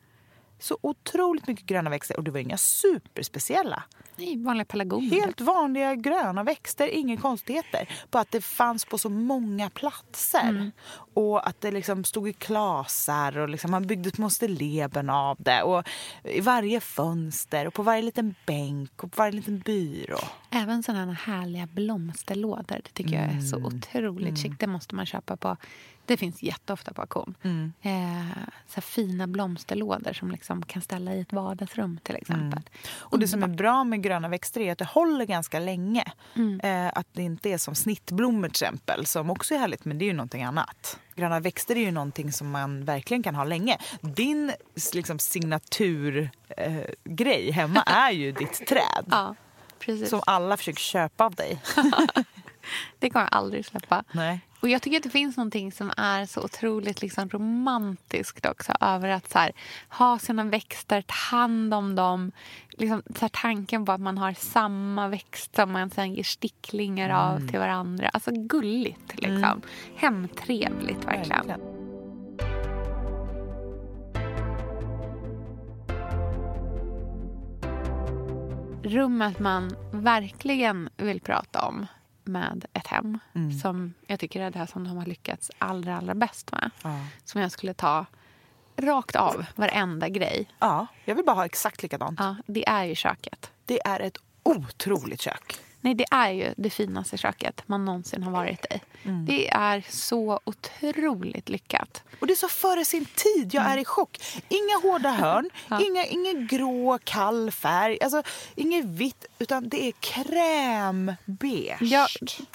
Speaker 4: Så otroligt mycket gröna växter och det var inga superspeciella.
Speaker 3: Nej, vanliga pelargoner.
Speaker 4: Helt vanliga gröna växter, inga konstigheter. Bara att det fanns på så många platser.
Speaker 3: Mm.
Speaker 4: Och att det liksom stod i klasar och liksom man byggde små stilleben av det. Och I varje fönster och på varje liten bänk och på varje liten byrå.
Speaker 3: Även sådana här härliga blomsterlådor. Det tycker jag är så
Speaker 4: Mm.
Speaker 3: otroligt chic. Det måste man köpa på... Det finns jätteofta på auktion.
Speaker 4: Mm.
Speaker 3: Eh, så fina blomsterlådor som liksom kan ställa i ett vardagsrum till exempel.
Speaker 4: Mm. Och det som är bra med gröna växter är att det håller ganska länge.
Speaker 3: Mm.
Speaker 4: Eh, att det inte är som snittblommor exempel, som också är härligt, men det är ju någonting annat. Gröna växter är ju någonting som man verkligen kan ha länge. Din liksom, signaturgrej eh, hemma *laughs* är ju ditt träd.
Speaker 3: Ja, precis.
Speaker 4: Som alla försöker köpa av dig. *laughs*
Speaker 3: Det kommer jag aldrig släppa.
Speaker 4: Nej.
Speaker 3: Och jag tycker att det finns någonting som är så otroligt liksom romantiskt också över att här, ha sina växter, ta hand om dem. Liksom, så här, tanken på att man har samma växt som man sen ger sticklingar av till varandra. Alltså gulligt liksom. Hemtrevligt verkligen.
Speaker 4: Verkligen.
Speaker 3: Rummet man verkligen vill prata om med ett hem
Speaker 4: Mm.
Speaker 3: som jag tycker är det som de har lyckats allra, allra bäst med.
Speaker 4: Ja.
Speaker 3: Som jag skulle ta rakt av, varenda grej.
Speaker 4: ja, jag vill bara ha exakt likadant.
Speaker 3: Ja, det är ju köket.
Speaker 4: Det är ett otroligt kök.
Speaker 3: Nej, det är ju det finaste köket man någonsin har varit i.
Speaker 4: Mm.
Speaker 3: Det är så otroligt lyckat.
Speaker 4: Och det är så före sin tid. Jag är i chock. Inga hårda *laughs* hörn, inga, ingen grå kall färg, alltså, inget vitt, utan det är krämbeige.
Speaker 3: Ja,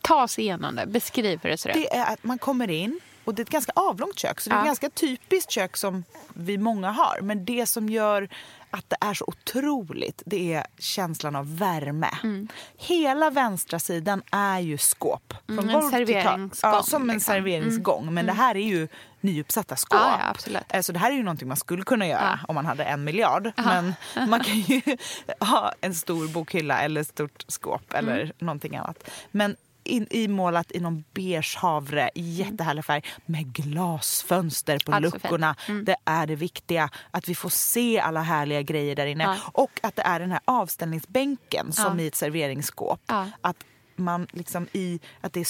Speaker 3: ta oss igenom det. Beskriv hur det ser ut.
Speaker 4: Det är att man kommer in och det är ett ganska avlångt kök, så det är
Speaker 3: Ja.
Speaker 4: ett ganska typiskt kök som vi många har. Men det som gör att det är så otroligt, det är känslan av värme.
Speaker 3: Mm.
Speaker 4: Hela vänstra sidan är ju skåp. Från
Speaker 3: Mm,
Speaker 4: golv till tak. Ja, som en
Speaker 3: liksom.
Speaker 4: serveringsgång. Men det här är ju nyuppsatta skåp.
Speaker 3: Ja, ja, absolut.
Speaker 4: Eh, Så det här är ju någonting man skulle kunna göra
Speaker 3: Ja.
Speaker 4: om man hade en miljard. Men *laughs* man kan ju *laughs* ha en stor bokhylla eller ett stort skåp eller
Speaker 3: Mm.
Speaker 4: någonting annat. Men in, imålat i någon beige havre, jättehärlig färg med glasfönster på
Speaker 3: Alltså
Speaker 4: luckorna. Det är det viktiga. Att vi får se alla härliga grejer där inne.
Speaker 3: Ja.
Speaker 4: Och att det är den här avställningsbänken som
Speaker 3: Ja.
Speaker 4: i ett serveringsskåp.
Speaker 3: Ja.
Speaker 4: Att man liksom i, att det är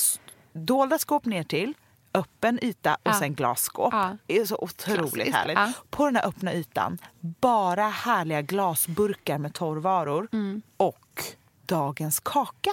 Speaker 4: dolda skåp ner till öppen yta och
Speaker 3: Ja.
Speaker 4: sen glasskåp.
Speaker 3: Ja.
Speaker 4: Det är så otroligt
Speaker 3: Klassiskt.
Speaker 4: härligt.
Speaker 3: Ja.
Speaker 4: På den här öppna ytan, bara härliga glasburkar med torrvaror
Speaker 3: Mm.
Speaker 4: och dagens kaka.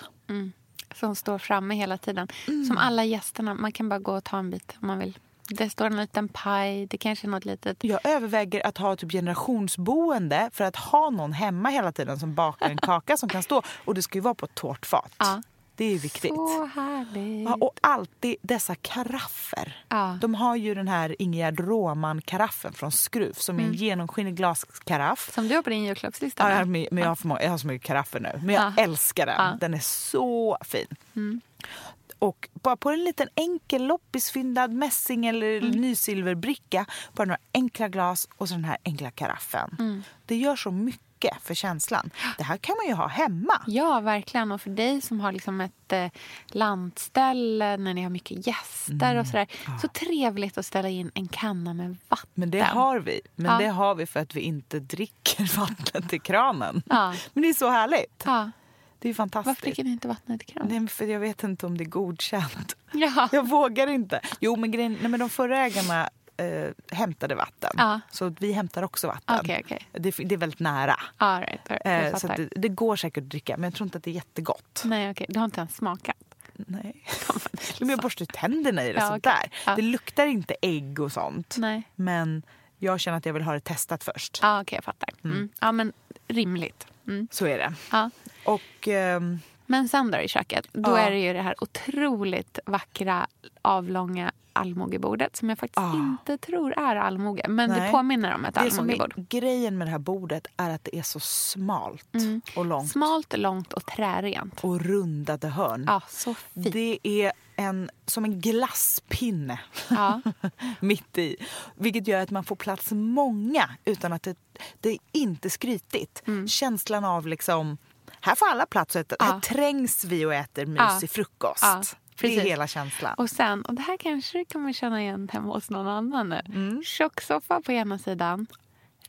Speaker 3: Som står framme hela tiden.
Speaker 4: Mm.
Speaker 3: Som alla gästerna. Man kan bara gå och ta en bit om man vill. Det står en liten paj. Det kanske är något litet.
Speaker 4: Jag överväger att ha typ generationsboende för att ha någon hemma hela tiden som bakar en kaka som kan stå. Och det ska ju vara på ett tårtfat.
Speaker 3: Ja.
Speaker 4: Det är viktigt.
Speaker 3: Så härligt.
Speaker 4: Ja, och alltid dessa karaffer.
Speaker 3: Ja.
Speaker 4: De har ju den här Ingegerd Råman-karaffen från Skruv som är
Speaker 3: Mm.
Speaker 4: en genomskinlig glaskaraff.
Speaker 3: Som du har på din julklappslista.
Speaker 4: Ja, men jag, har för jag har så mycket karaffer nu. Men jag
Speaker 3: Ja.
Speaker 4: älskar den. Den är så fin.
Speaker 3: Mm.
Speaker 4: Och bara på en liten enkel loppisfyndad mässing eller
Speaker 3: Mm.
Speaker 4: nysilverbricka. Bara några enkla glas och så den här enkla karaffen.
Speaker 3: Mm.
Speaker 4: Det gör så mycket för känslan. Det här kan man ju ha hemma.
Speaker 3: Ja, verkligen. Och för dig som har liksom ett eh, lantställe när ni har mycket gäster
Speaker 4: Mm.
Speaker 3: och sådär. Så trevligt att ställa in en kanna med vatten.
Speaker 4: Men det har vi. Men
Speaker 3: Ja.
Speaker 4: det har vi för att vi inte dricker *laughs* vattnet i kranen.
Speaker 3: Ja.
Speaker 4: Men det är så härligt.
Speaker 3: Ja.
Speaker 4: Det är fantastiskt.
Speaker 3: Varför dricker ni inte vattnet i kranen?
Speaker 4: Nej, för jag vet inte om det är godkänt.
Speaker 3: Ja.
Speaker 4: Jag vågar inte. Jo, men, grejen, nej, men de förra ägarna eh, hämtade vatten.
Speaker 3: Ja.
Speaker 4: Så vi hämtar också vatten.
Speaker 3: Okej, okej.
Speaker 4: Det, det är väldigt nära.
Speaker 3: All right, right. Jag
Speaker 4: Eh, så det, det går säkert att dricka, men jag tror inte att det är jättegott.
Speaker 3: Nej, okej. Du har inte ens smakat?
Speaker 4: Nej. *laughs* men jag borstar tänderna i det.
Speaker 3: Ja,
Speaker 4: sånt
Speaker 3: okej.
Speaker 4: där.
Speaker 3: Ja.
Speaker 4: Det luktar inte ägg och sånt.
Speaker 3: Nej.
Speaker 4: Men jag känner att jag vill ha det testat först.
Speaker 3: Ja, okej, jag fattar. Mm. Ja, men rimligt. Mm.
Speaker 4: Så är det.
Speaker 3: Ja.
Speaker 4: Och ehm,
Speaker 3: Men sen då i köket, då
Speaker 4: Ja.
Speaker 3: är det ju det här otroligt vackra avlånga allmogebordet som jag faktiskt
Speaker 4: Ah.
Speaker 3: inte tror är allmoge. Men det
Speaker 4: Nej.
Speaker 3: påminner om ett
Speaker 4: det
Speaker 3: allmogebord.
Speaker 4: är grejen med det här bordet är att det är så smalt och långt.
Speaker 3: Mm. Smalt, långt och trärent.
Speaker 4: Och rundade hörn.
Speaker 3: Ja, så fint.
Speaker 4: Det är en, som en glasspinne
Speaker 3: Ja. *laughs*
Speaker 4: mitt i. Vilket gör att man får plats många utan att det, det är inte skrytigt. Känslan av liksom, här får alla plats och äta.
Speaker 3: Mm. Ja.
Speaker 4: Här trängs vi och äter
Speaker 3: Ja.
Speaker 4: mysig frukost.
Speaker 3: Ja,
Speaker 4: det är
Speaker 3: precis.
Speaker 4: hela känslan.
Speaker 3: Och sen, och det här kanske kan man känna igen hemma hos någon annan nu.
Speaker 4: Mm.
Speaker 3: Tjocksoffa på ena sidan,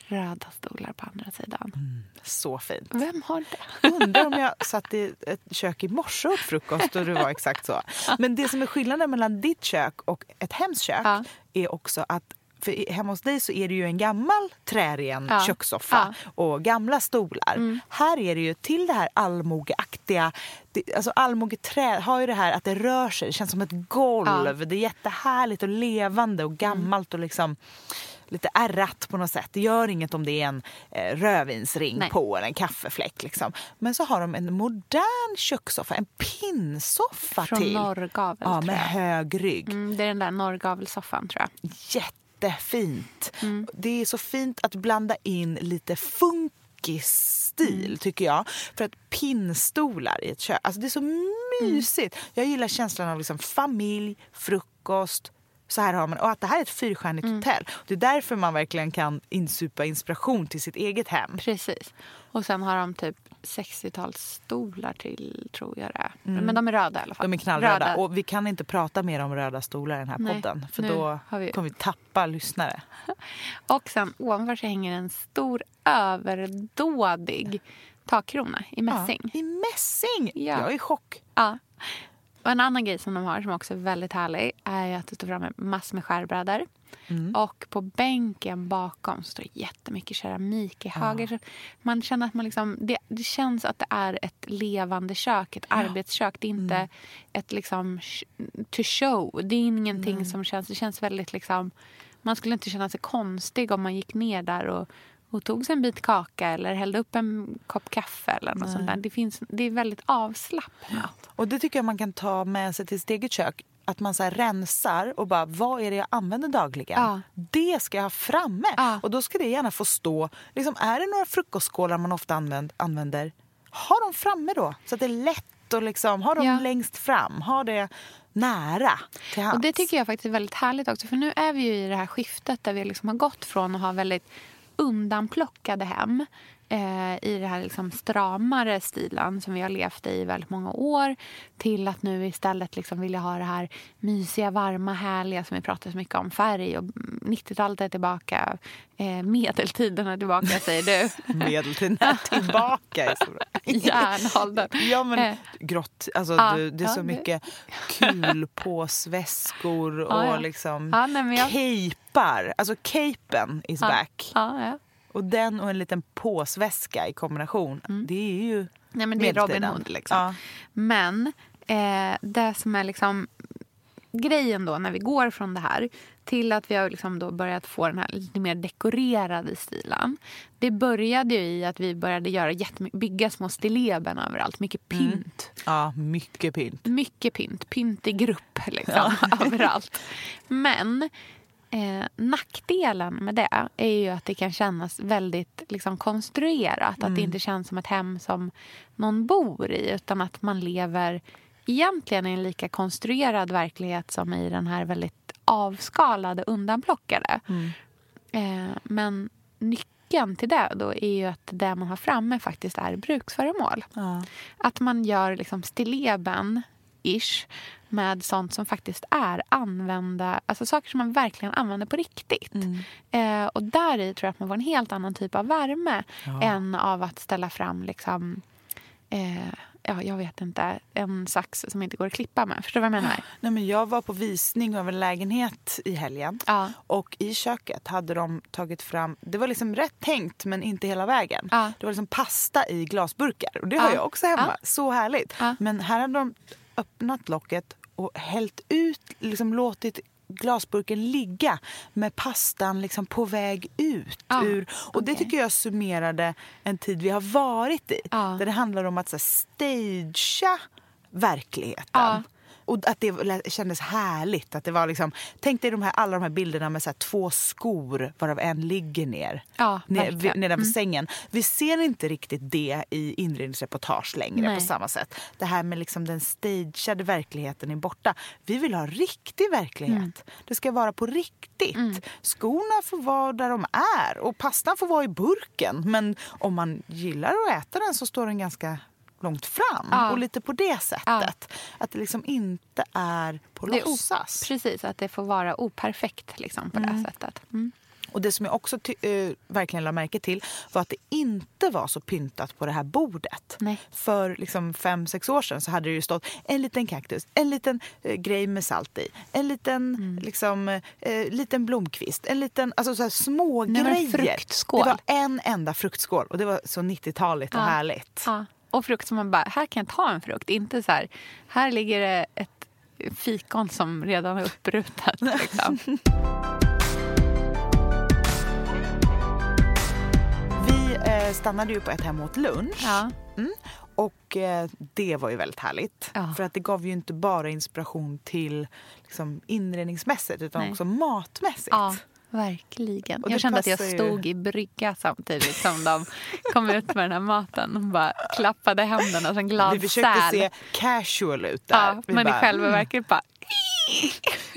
Speaker 3: röda stolar på andra sidan.
Speaker 4: Så fint.
Speaker 3: Vem har det?
Speaker 4: Undrar om jag *laughs* satt i ett kök i morse och åt frukost och det var exakt så. Men det som är skillnaden mellan ditt kök och ett hemskök
Speaker 3: Ja.
Speaker 4: är också att för hemma hos dig så är det ju en gammal trären
Speaker 3: Ja.
Speaker 4: kökssoffa och gamla stolar. Här är det ju till det här allmogeaktiga, det, alltså allmogeträ har ju det här att det rör sig, det känns som ett golv. Det är jättehärligt och levande och gammalt och liksom lite ärrat på något sätt. Det gör inget om det är en eh, rödvinsring
Speaker 3: Nej.
Speaker 4: på eller en kaffefläck. Liksom. Men så har de en modern kökssoffa, en pinnsoffa
Speaker 3: Från
Speaker 4: till.
Speaker 3: Norrgavel,
Speaker 4: Ja, med hög rygg.
Speaker 3: Mm, det är den där norrgavelsoffan, tror jag.
Speaker 4: Jättefint.
Speaker 3: Mm.
Speaker 4: Det är så fint att blanda in lite funkisstil
Speaker 3: Mm.
Speaker 4: tycker jag. För att pinnstolar i ett kök, alltså det är så mysigt.
Speaker 3: Mm.
Speaker 4: Jag gillar känslan av liksom familj, frukost, så här har man, och att det här är ett fyrstjärnigt
Speaker 3: Mm.
Speaker 4: hotell. Det är därför man verkligen kan insupa inspiration till sitt eget hem.
Speaker 3: Precis. Och sen har de typ 60-talsstolar till, tror jag det är. Men de är röda i alla fall.
Speaker 4: Mm. De är knallröda.
Speaker 3: Röda.
Speaker 4: Och vi kan inte prata mer om röda stolar i den här
Speaker 3: Nej,
Speaker 4: podden. För då
Speaker 3: vi-
Speaker 4: kommer vi tappa lyssnare. *laughs*
Speaker 3: Och sen ovanför så hänger en stor överdådig takkrona i mässing.
Speaker 4: Ja, I mässing!
Speaker 3: Ja.
Speaker 4: Jag är i chock.
Speaker 3: Ja. Och en annan grej som de har som också är väldigt härlig är att det står framme massor med skärbrädor.
Speaker 4: Mm.
Speaker 3: Och på bänken bakom står det jättemycket keramik i höger. Så Man känner att man liksom, det, det känns att det är ett levande kök, ett arbetskök. Det är inte
Speaker 4: Mm.
Speaker 3: ett liksom to show. Det är ingenting som känns, det känns väldigt liksom, man skulle inte känna sig konstig om man gick ner där och, och tog sig en bit kaka eller hällde upp en kopp kaffe eller något sånt där. Det, finns, det är väldigt avslappnat.
Speaker 4: Och det tycker jag man kan ta med sig till sitt eget kök. att man så rensar och bara vad är det jag använder dagligen?
Speaker 3: Ja.
Speaker 4: Det ska jag ha framme.
Speaker 3: Ja.
Speaker 4: Och då ska det gärna få stå. Liksom, är det några frukostskålar man ofta använd, använder, ha dem framme då. Så att det är lätt att liksom, ha dem
Speaker 3: Ja.
Speaker 4: längst fram. Ha det nära till hands.
Speaker 3: Och det tycker jag faktiskt är väldigt härligt också. För nu är vi ju i det här skiftet där vi liksom har gått från att ha väldigt undanplockade hem i den här liksom stramare stilen som vi har levt i väldigt många år till att nu istället liksom vilja ha det här mysiga, varma, härliga som vi pratar så mycket om. Färg och 90-talet är tillbaka. Eh, medeltiden är tillbaka, säger du. *laughs*
Speaker 4: Medeltiden är tillbaka. *laughs*
Speaker 3: Järnåldern.
Speaker 4: Ja men
Speaker 3: Eh.
Speaker 4: grått, alltså
Speaker 3: Ja,
Speaker 4: du, det är
Speaker 3: ja,
Speaker 4: så mycket kulpåsväskor *laughs* och
Speaker 3: Ja, ja.
Speaker 4: liksom
Speaker 3: Ja, nej, jag-
Speaker 4: capear. Alltså capen is back.
Speaker 3: Ja, ja.
Speaker 4: Och den och en liten påsväska i kombination. Det är ju
Speaker 3: Mm. Nej, men det är Robin. Hood. Liksom.
Speaker 4: Ja.
Speaker 3: Men eh, det som är liksom grejen då när vi går från det här till att vi har liksom då börjat få den här lite mer dekorerade stilen. Det började ju i att vi började göra bygga små stilleben överallt. Mycket pynt.
Speaker 4: ja, mycket pynt.
Speaker 3: Mycket pynt. Pynt i grupp liksom, *laughs* överallt. Men eh, nackdelen med det är ju att det kan kännas väldigt liksom, konstruerat. Att det inte känns som ett hem som någon bor i utan att man lever egentligen i en lika konstruerad verklighet som i den här väldigt avskalade, undanplockade. Eh, men nyckeln till det då är ju att det man har framme faktiskt är bruksföremål.
Speaker 4: Ja.
Speaker 3: Att man gör liksom stilleben ish med sånt som faktiskt är använda, alltså saker som man verkligen använder på riktigt. Eh, och där i tror jag att man får en helt annan typ av värme än av att ställa fram liksom eh, ja, jag vet inte, en sax som inte går att klippa med. Förstår du vad jag menar? *gasps*
Speaker 4: Nej, men jag var på visning av en lägenhet i helgen.
Speaker 3: Ja.
Speaker 4: Och i köket hade de tagit fram, det var liksom rätt tänkt men inte hela vägen.
Speaker 3: Ja.
Speaker 4: Det var liksom pasta i glasburkar och det har
Speaker 3: Ja.
Speaker 4: jag också hemma.
Speaker 3: Ja.
Speaker 4: Så härligt.
Speaker 3: Ja.
Speaker 4: Men här hade de öppnat locket och hällt ut, liksom låtit glasburken ligga med pastan liksom på väg ut.
Speaker 3: Ja,
Speaker 4: ur. Och Det
Speaker 3: okej.
Speaker 4: tycker jag summerade en tid vi har varit i.
Speaker 3: Ja.
Speaker 4: Där det handlar om att så här, stagea verkligheten.
Speaker 3: Ja.
Speaker 4: Och att det kändes härligt. Att det var liksom, tänk dig de här, alla de här bilderna med så två skor varav en ligger ner.
Speaker 3: Ja,
Speaker 4: ner nedanför sängen. Vi ser inte riktigt det i inredningsreportage längre
Speaker 3: Nej.
Speaker 4: på samma sätt. Det här med liksom den stageade verkligheten är borta. Vi vill ha riktig verklighet.
Speaker 3: Mm.
Speaker 4: Det ska vara på riktigt. Skorna får vara där de är och pastan får vara i burken. Men om man gillar att äta den så står den ganska långt fram.
Speaker 3: Ja.
Speaker 4: Och lite på det sättet. Att det liksom inte är på
Speaker 3: Det
Speaker 4: låtsas.
Speaker 3: Precis, att det får vara operfekt liksom, på det sättet. Mm.
Speaker 4: Och det som jag också eh, verkligen la märke till var att det inte var så pyntat på det här bordet.
Speaker 3: Nej.
Speaker 4: För liksom fem, sex år sedan så hade det ju stått en liten kaktus, en liten eh, grej med salt i, en liten,
Speaker 3: Mm.
Speaker 4: liksom, eh, liten blomkvist, en liten, alltså så här små
Speaker 3: Nej,
Speaker 4: grejer. Det var en enda fruktskål och det var så 90-taligt och
Speaker 3: Ja.
Speaker 4: härligt.
Speaker 3: Ja. Och frukt som man bara, här kan jag ta en frukt. Inte så här, här ligger det ett fikon som redan är upprutat. *laughs* Liksom.
Speaker 4: Vi eh, stannade ju på ett hem åt lunch.
Speaker 3: Ja.
Speaker 4: Mm. Och eh, det var ju väldigt härligt.
Speaker 3: Ja.
Speaker 4: För att det gav ju inte bara inspiration till liksom, inredningsmässigt utan
Speaker 3: Nej.
Speaker 4: också matmässigt.
Speaker 3: ja, verkligen. Jag kände att jag
Speaker 4: passar ju-
Speaker 3: stod i brygga samtidigt som de kom ut med den här maten. Och bara klappade händerna som glad
Speaker 4: Vi försökte
Speaker 3: säl.
Speaker 4: se casual ut där.
Speaker 3: Ja,
Speaker 4: Vi
Speaker 3: men i
Speaker 4: bara,
Speaker 3: själva
Speaker 4: "Mm,
Speaker 3: verket bara... *laughs*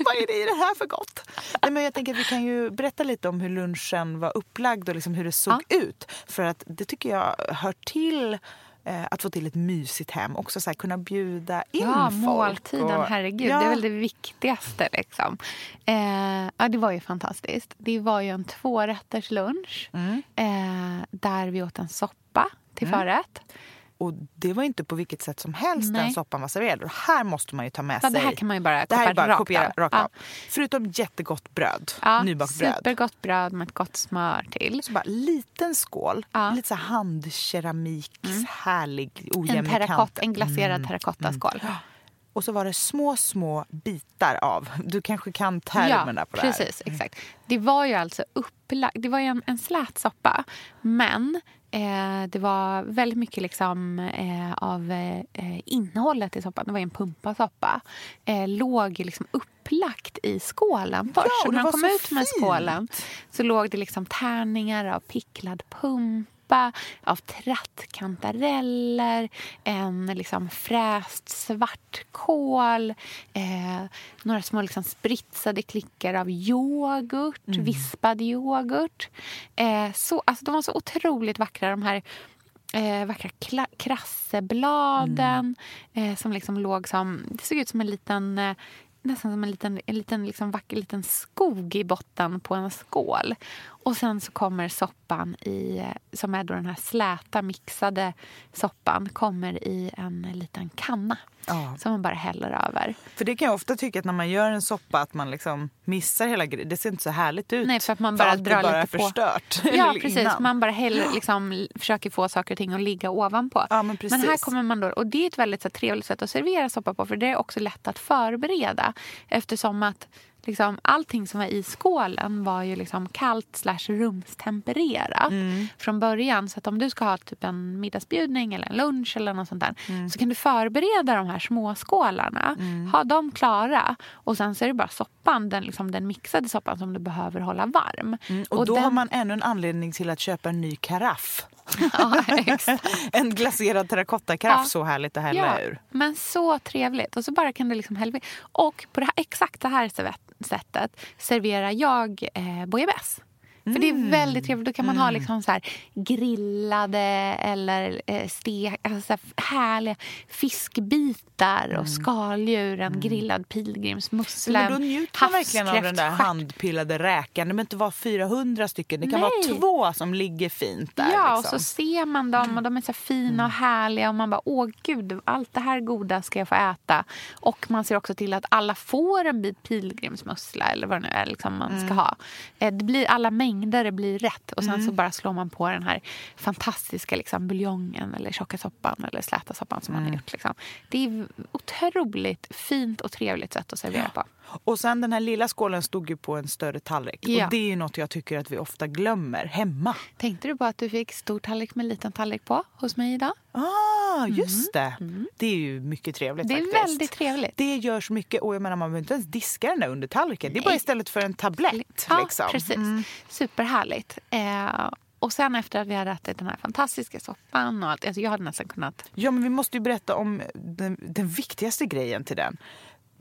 Speaker 4: Vad är det i det här för gott? Nej, men jag tänker att vi kan ju berätta lite om hur lunchen var upplagd och liksom hur det såg ut. För att det tycker jag hör till eh, att få till ett mysigt hem. Också så här, kunna bjuda in
Speaker 3: Ja,
Speaker 4: folk.
Speaker 3: måltiden,
Speaker 4: och-
Speaker 3: herregud.
Speaker 4: Ja.
Speaker 3: Det är väl det viktigaste. Liksom. Eh, ja, det var ju fantastiskt. Det var ju en tvårätters lunch
Speaker 4: Mm.
Speaker 3: eh, där vi åt en soppa till förrätt.
Speaker 4: Och det var inte på vilket sätt som helst
Speaker 3: Nej.
Speaker 4: den soppan var serverad. Och här måste man ju ta med
Speaker 3: Ja,
Speaker 4: sig.
Speaker 3: det här kan man ju bara
Speaker 4: det här är bara
Speaker 3: rakt
Speaker 4: kopiera
Speaker 3: av.
Speaker 4: rakt
Speaker 3: Ja.
Speaker 4: av. Förutom jättegott bröd.
Speaker 3: Ja,
Speaker 4: nybakt bröd.
Speaker 3: supergott bröd med ett gott smör till.
Speaker 4: Så bara liten skål,
Speaker 3: Ja. Mm.
Speaker 4: lite så handkeramiks, härlig, ojämn
Speaker 3: En, terrakott, en glaserad terrakottaskål.
Speaker 4: och så var det små, små bitar av. Du kanske kan termerna
Speaker 3: ja,
Speaker 4: på det
Speaker 3: här. precis, exakt. Det var ju alltså upplagt, det var ju en, en slät soppa, men eh, det var väldigt mycket liksom, eh, av eh, innehållet i soppan. Det var en pumpasoppa. Eh, låg liksom upplagt i skålen först.
Speaker 4: Ja,
Speaker 3: så när de kom ut med
Speaker 4: fint.
Speaker 3: skålen så låg det liksom tärningar av picklad pump av trattkantareller, en liksom fräst svartkål eh, några små liksom spritsade klickar av yoghurt, mm. vispad yoghurt. Eh, så, alltså, de var så otroligt vackra, de här eh, vackra krassebladen mm. eh, som liksom låg som... Det såg ut som en liten eh, nästan som en liten, en liten liksom vacker liten skog i botten på en skål. Och sen så kommer soppan i, som är då den här släta mixade soppan, kommer i en liten kanna. Ja. Som man bara häller över.
Speaker 4: För det kan jag ofta tycka att när man gör en soppa att man liksom missar hela grejen. Det ser inte så härligt ut.
Speaker 3: Nej, för att man bara
Speaker 4: för
Speaker 3: drar
Speaker 4: bara
Speaker 3: lite
Speaker 4: på. förstört. *laughs* *laughs*
Speaker 3: Ja, precis. Innan. Man bara häller, liksom, försöker få saker och ting att ligga ovanpå.
Speaker 4: Ja, men,
Speaker 3: men, här kommer man då, och det är ett väldigt så, trevligt sätt att servera soppa på för det är också lätt att förbereda eftersom att liksom, allting som var i skålen var ju liksom kallt slash rumstempererat mm. från början. Så att om du ska ha typ en middagsbjudning eller en lunch eller något sånt där mm. så kan du förbereda de här små skålarna, mm. ha dem klara och sen så är det bara soppan, den, liksom, den mixade soppan som du behöver hålla varm.
Speaker 4: Mm. Och, och, då den... har man ännu en anledning till att köpa en ny karaff. *laughs*
Speaker 3: Ja, *laughs*
Speaker 4: en glaserad terrakottakaraff, ja. så härligt att hälla ja, ur.
Speaker 3: Men så trevligt. Och så bara kan du liksom hälla Och på det här, exakt det här sättet serverar jag eh, bouillabaisse. För det är mm. väldigt trevligt. Då kan man mm. ha liksom så grillade eller eh, stek, alltså härliga fiskbitar och mm. skaldjur. En mm. grillad pilgrimsmussla.
Speaker 4: Men då njuter man verkligen av den där handpillade räkan. Det behöver inte vara 400 stycken. Det kan Nej. vara två som ligger fint där.
Speaker 3: Ja,
Speaker 4: liksom.
Speaker 3: och så ser man dem och de är så fina och härliga. Och man bara, åh gud, allt det här goda ska jag få äta. Och man ser också till att alla får en bit pilgrimsmussla eller vad det nu är liksom man ska ha. Eh, det blir alla mängder mängder blir rätt. Och sen mm. så bara slår man på den här fantastiska liksom, buljongen eller tjocka soppan eller släta soppan som mm. man har gjort. Liksom. Det är otroligt fint och trevligt sätt att servera ja. på.
Speaker 4: Och sen den här lilla skålen stod ju på en större tallrik. Ja. Och det är ju något jag tycker att vi ofta glömmer hemma.
Speaker 3: Tänkte du på att du fick stor tallrik med liten tallrik på hos mig idag?
Speaker 4: Ah, just mm. det. Mm. Det är ju mycket trevligt
Speaker 3: Det är
Speaker 4: faktiskt.
Speaker 3: väldigt trevligt.
Speaker 4: Det gör så mycket. Och jag menar, man behöver inte ens diska den där under tallriken. Det är bara istället för en tablett.
Speaker 3: Ja,
Speaker 4: liksom.
Speaker 3: precis. Mm. Superhärligt. Eh, och sen efter att vi hade ätit den här fantastiska soppan och allt. Alltså jag hade nästan kunnat...
Speaker 4: Ja, men vi måste ju berätta om den, den viktigaste grejen till den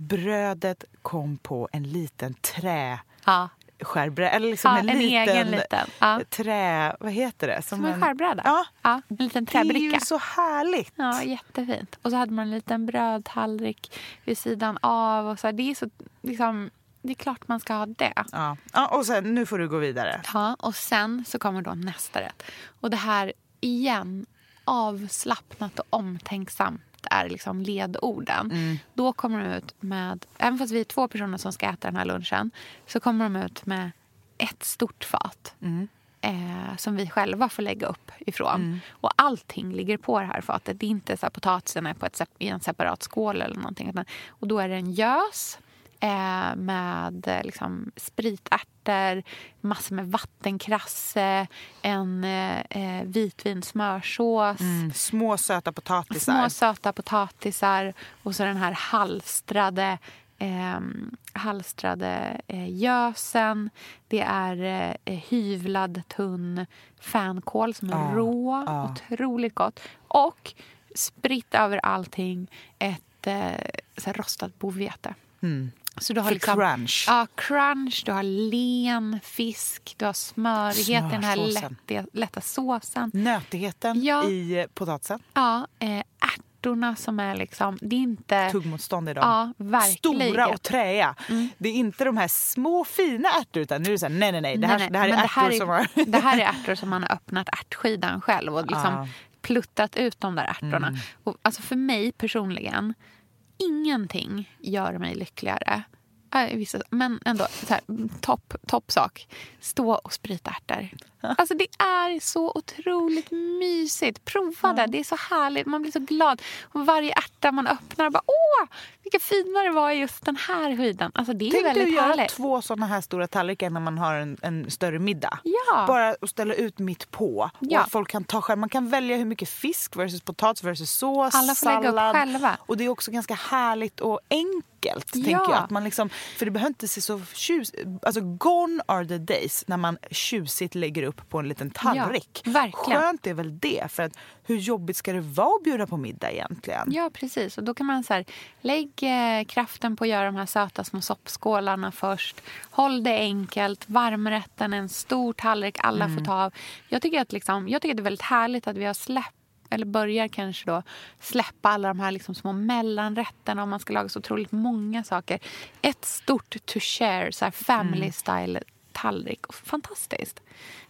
Speaker 4: brödet kom på en liten trä...
Speaker 3: Ja.
Speaker 4: Skärbräda, eller liksom
Speaker 3: ja,
Speaker 4: en,
Speaker 3: en
Speaker 4: liten,
Speaker 3: egen liten ja.
Speaker 4: trä... Vad heter det?
Speaker 3: Som, Som en, en skärbräda?
Speaker 4: Ja.
Speaker 3: ja. En liten träbricka.
Speaker 4: Det är ju så härligt.
Speaker 3: Ja, jättefint. Och så hade man en liten brödtallrik vid sidan av. Och så det är så liksom... Det är klart man ska ha det.
Speaker 4: Ja. ja, och sen, nu får du gå vidare.
Speaker 3: Ja, och sen så kommer då nästa rätt. Och det här, igen, avslappnat och omtänksamt är liksom ledorden. Mm. Då kommer de ut med, även fast vi är två personer som ska äta den här lunchen, så kommer de ut med ett stort fat. Mm. Eh, som vi själva får lägga upp ifrån. Mm. Och allting ligger på det här fatet. Det är inte så att potatisen är på ett, i en separat skål eller någonting. Och då är det en gös eh, med eh, liksom, spritärtor, massor med vattenkrasse, en eh, vitvin smörsås. Mm,
Speaker 4: små söta potatisar.
Speaker 3: Små söta potatisar och så den här halstrade eh, halstrade eh, gösen. Det är eh, hyvlad tunn fänkål som är ah, rå. Ah. Otroligt gott. Och spritt över allting ett eh, rostat bovete. Mm.
Speaker 4: Så du har liksom, crunch.
Speaker 3: Ja, crunch. Du har len fisk, du har smörighet i den här lätta, lätta såsen.
Speaker 4: Nötigheten ja. i potatisen.
Speaker 3: Ja, eh, ärtorna som är liksom... Det är inte...
Speaker 4: Tuggmotstånd i dem.
Speaker 3: Ja, verkligen.
Speaker 4: Stora och träiga. Mm. Det är inte de här små fina ärtorna utan nu är det så här, nej nej nej. Det här, nej, nej. Det här är ärtor som har...
Speaker 3: det här är ärtor som man har öppnat ärtskidan själv och *laughs* liksom ah. pluttat ut de där ärtorna. Mm. Och, alltså för mig personligen ingenting gör mig lyckligare. Ja, vissa, men ändå, så här, topp top sak. Stå och sprita ärtor. Alltså det är så otroligt mysigt. Prova det. Det är så härligt. Man blir så glad. Och varje ärta man öppnar, bara åh, vilka fina det var i just den här höjden. Alltså det är
Speaker 4: Tänk
Speaker 3: väldigt
Speaker 4: du göra
Speaker 3: härligt.
Speaker 4: två såna här stora tallrikar när man har en, en större middag.
Speaker 3: Ja.
Speaker 4: Bara att ställa ut mitt på.
Speaker 3: Ja.
Speaker 4: Och att folk kan ta själv. Man kan välja hur mycket fisk versus potatis versus sås,
Speaker 3: Alla får lägga upp
Speaker 4: sallad.
Speaker 3: själva.
Speaker 4: Och det är också ganska härligt och enkelt.
Speaker 3: Ja.
Speaker 4: Tänker jag. Att man liksom, för det behöver inte se så tjus... Alltså gone are the days när man tjusigt lägger upp på en liten tallrik.
Speaker 3: Ja, verkligen.
Speaker 4: Skönt är väl det. För att hur jobbigt ska det vara att bjuda på middag egentligen?
Speaker 3: Ja, precis. Och då kan man så här, lägg eh, kraften på att göra de här söta små soppskålarna först. Håll det enkelt. Varmrätten, en stor tallrik, alla får ta av. Jag tycker, att liksom, jag tycker att det är väldigt härligt att vi har släppt eller börjar kanske då släppa alla de här liksom små mellanrätterna om man ska laga så otroligt många saker. Ett stort to share, så här family style tallrik. Fantastiskt.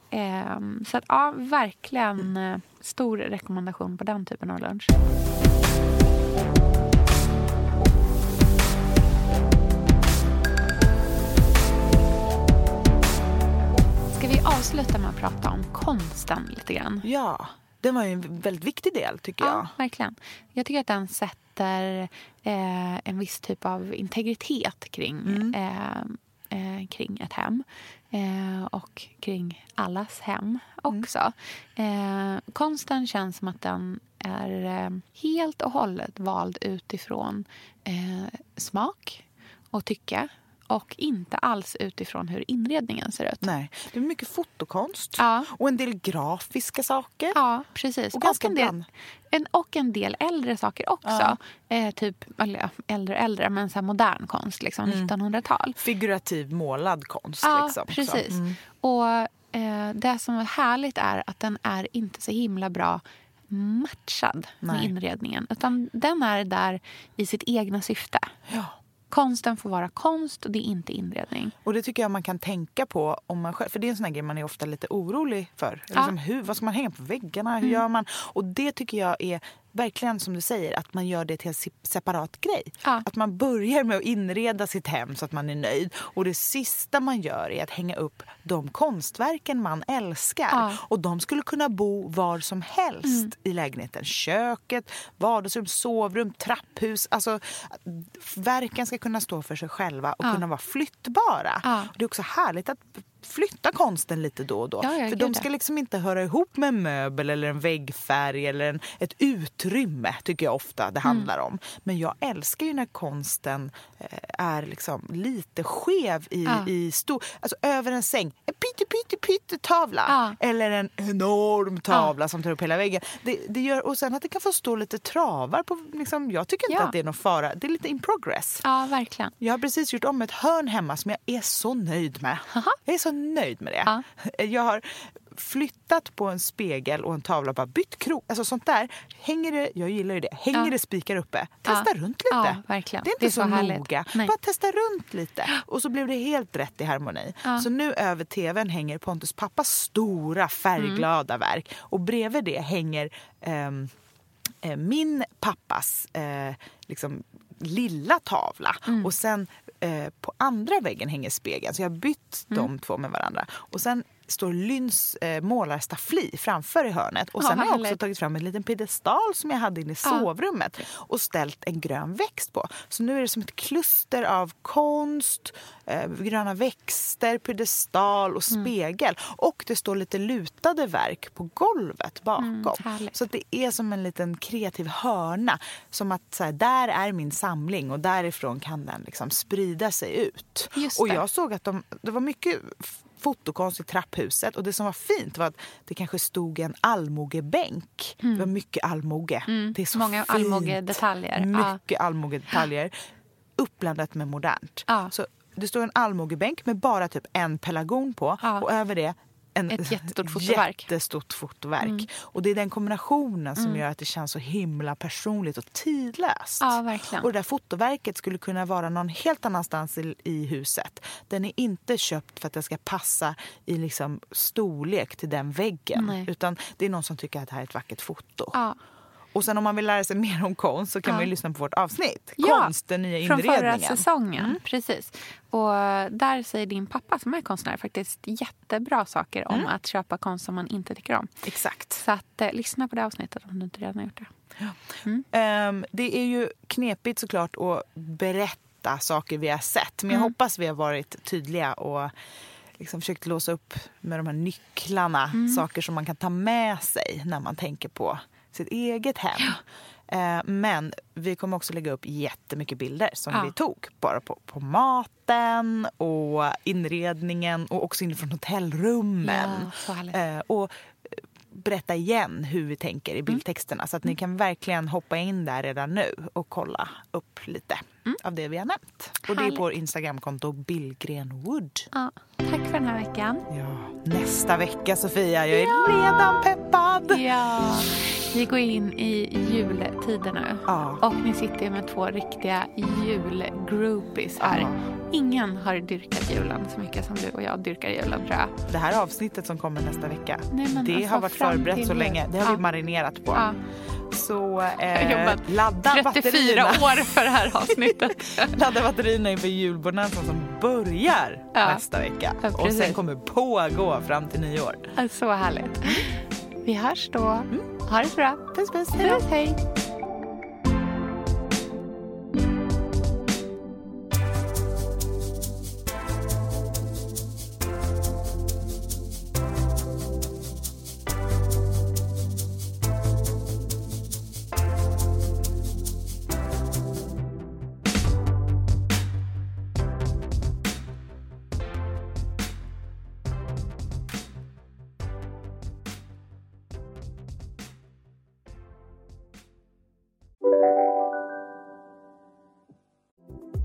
Speaker 3: Ehm, så att, ja, verkligen eh, stor rekommendation på den typen av lunch. Ska vi avsluta med att prata om konsten lite grann?
Speaker 4: Ja, det var ju en väldigt viktig del tycker jag.
Speaker 3: Ja, verkligen. Jag tycker att den sätter eh, en viss typ av integritet kring,
Speaker 4: Mm.
Speaker 3: eh, eh, kring ett hem. Eh, och kring allas hem också. Eh, konsten känns som att den är eh, helt och hållet vald utifrån smak och tycke och inte alls utifrån hur inredningen ser ut.
Speaker 4: Nej, det är mycket fotokonst
Speaker 3: Ja.
Speaker 4: och en del grafiska saker.
Speaker 3: Ja, precis.
Speaker 4: Och ganska
Speaker 3: en del, en, och en del äldre saker också. Eh, typ, eller ja, äldre äldre, men så modern konst, liksom 1900-tal.
Speaker 4: Figurativ målad konst.
Speaker 3: Ja,
Speaker 4: liksom.
Speaker 3: Precis.
Speaker 4: Mm.
Speaker 3: Och eh, det som är härligt är att den är inte så himla bra matchad med
Speaker 4: Nej.
Speaker 3: inredningen. Utan den är där i sitt egna syfte.
Speaker 4: Ja.
Speaker 3: Konsten får vara konst och det är inte inredning.
Speaker 4: Och det tycker jag man kan tänka på om man själv, för det är en sån här grej man är ofta lite orolig för.
Speaker 3: Ja.
Speaker 4: Liksom, hur, vad ska man hänga på väggarna? Hur gör man? Och det tycker jag är verkligen som du säger, att man gör det till en se- separat grej.
Speaker 3: Ja.
Speaker 4: Att man börjar med att inreda sitt hem så att man är nöjd. Och det sista man gör är att hänga upp de konstverken man älskar.
Speaker 3: Ja.
Speaker 4: Och de skulle kunna bo var som helst i lägenheten. Köket, vardagsrum, sovrum, trapphus. Alltså, verken ska kunna stå för sig själva och
Speaker 3: Ja.
Speaker 4: kunna vara flyttbara. Det är också härligt att flytta konsten lite då och då.
Speaker 3: Ja,
Speaker 4: för de ska liksom inte höra ihop med en möbel eller en väggfärg eller en, ett utrymme, tycker jag ofta
Speaker 3: Mm.
Speaker 4: det handlar om. Men jag älskar ju när konsten eh, är liksom lite skev i,
Speaker 3: Ja.
Speaker 4: i stor... Alltså över en säng, en pytte, pytte, pytte tavla.
Speaker 3: Ja.
Speaker 4: Eller en enorm tavla som tar upp hela väggen. Det, det gör, och sen att det kan få stå lite travar på... Liksom, jag tycker inte att det är någon fara. Det är lite in progress.
Speaker 3: Ja, verkligen.
Speaker 4: Jag har precis gjort om ett hörn hemma som jag är så nöjd med. Jag är så nöjd med det. Jag har flyttat på en spegel och en tavla och bara bytt krok. Alltså sånt där. Hänger det, jag gillar ju det. Hänger
Speaker 3: Ja.
Speaker 4: det spikar uppe, testa
Speaker 3: Ja.
Speaker 4: runt lite.
Speaker 3: Ja.
Speaker 4: Det är inte
Speaker 3: Det är
Speaker 4: så,
Speaker 3: så härligt.
Speaker 4: noga.
Speaker 3: Nej.
Speaker 4: Bara testa runt lite. Och så blev det helt rätt i harmoni.
Speaker 3: Ja.
Speaker 4: Så nu över tvn hänger Pontus pappas stora färgglada verk. Och bredvid det hänger ehm, eh, min pappas eh, liksom, lilla tavla.
Speaker 3: Mm.
Speaker 4: Och sen eh, på andra väggen hänger spegeln. Så jag har bytt
Speaker 3: Mm.
Speaker 4: de två med varandra. Och sen står Lynns eh, målarstaffli framför i hörnet. Och
Speaker 3: Ja,
Speaker 4: sen har
Speaker 3: vad
Speaker 4: jag också tagit fram en liten piedestal som jag hade inne i
Speaker 3: Ja.
Speaker 4: sovrummet och ställt en grön växt på. Så nu är det som ett kluster av konst, eh, gröna växter, piedestal och
Speaker 3: Mm.
Speaker 4: spegel. Och det står lite lutade verk på golvet bakom.
Speaker 3: Mm,
Speaker 4: så det är som en liten kreativ hörna. Som att så här, där är min samling och därifrån kan den liksom sprida sig ut. Och jag såg att de, det var mycket fotokonst i trapphuset och det som var fint var att det kanske stod en allmogebänk. Det var mycket allmoge. Det är så
Speaker 3: Mm. Många
Speaker 4: fint.
Speaker 3: allmogedetaljer. Ja.
Speaker 4: Mycket allmogedetaljer. Uppblandat med modernt.
Speaker 3: Ja.
Speaker 4: Så det står en allmogebänk med bara typ en pelargon på
Speaker 3: Ja.
Speaker 4: och över det en
Speaker 3: Ett jättestort fotoverk.
Speaker 4: jättestort fotoverk.
Speaker 3: Mm.
Speaker 4: Och det är den kombinationen som gör att det känns så himla personligt och tidlöst.
Speaker 3: Ja, verkligen.
Speaker 4: Och det där fotoverket skulle kunna vara någon helt annanstans i, i huset. Den är inte köpt för att det ska passa i liksom storlek till den väggen.
Speaker 3: Nej.
Speaker 4: Utan det är någon som tycker att det här är ett vackert foto.
Speaker 3: Ja.
Speaker 4: Och sen om man vill lära sig *laughs* mer om konst så kan
Speaker 3: Ja.
Speaker 4: man ju lyssna på vårt avsnitt.
Speaker 3: Ja,
Speaker 4: Konst, den nya
Speaker 3: Från
Speaker 4: inredningen. Mm.
Speaker 3: förra säsongen. Precis. Och där säger din pappa som är konstnär faktiskt jättebra saker om
Speaker 4: Mm.
Speaker 3: att köpa konst som man inte tycker om.
Speaker 4: Exakt.
Speaker 3: Så att, eh, lyssna på det avsnittet om du inte redan har gjort det.
Speaker 4: Ehm, det är ju knepigt såklart att berätta saker vi har sett. Men jag
Speaker 3: Mm.
Speaker 4: hoppas vi har varit tydliga och liksom försökt låsa upp med de här nycklarna.
Speaker 3: Mm.
Speaker 4: Saker som man kan ta med sig när man tänker på sitt eget hem. Eh, Men vi kommer också lägga upp jättemycket bilder som
Speaker 3: Ja.
Speaker 4: vi tog. Bara på, på maten och inredningen och också inifrån hotellrummen.
Speaker 3: Ja.
Speaker 4: Eh, och eh, berätta igen hur vi tänker i bildtexterna. Så att ni kan verkligen hoppa in där redan nu och kolla upp lite av det vi har nämnt. Och det är på vår Instagramkonto Billgrenwood.
Speaker 3: Ja, tack för den här veckan.
Speaker 4: Ja, nästa vecka Sofia, jag är redan peppad!
Speaker 3: Ja, vi går in i jultider nu.
Speaker 4: Ja.
Speaker 3: Och ni sitter med två riktiga julgroupies här.
Speaker 4: Ja.
Speaker 3: Ingen har dyrkat julen så mycket som du och jag dyrkar julen tror jag.
Speaker 4: Det här avsnittet som kommer nästa vecka,
Speaker 3: Nej,
Speaker 4: det
Speaker 3: alltså,
Speaker 4: har varit förberett så länge. Det har
Speaker 3: Ja.
Speaker 4: vi marinerat på. Så eh, *laughs* ladda
Speaker 3: 34
Speaker 4: batterierna.
Speaker 3: år för det här *laughs* avsnittet. *laughs*
Speaker 4: ladda batterierna inför julbonanzan som börjar
Speaker 3: Ja.
Speaker 4: nästa vecka. Och sen kommer pågå fram till nyår.
Speaker 3: så härligt. Vi hörs då. Ha det så bra.
Speaker 4: Puss puss.
Speaker 3: Puss, hej.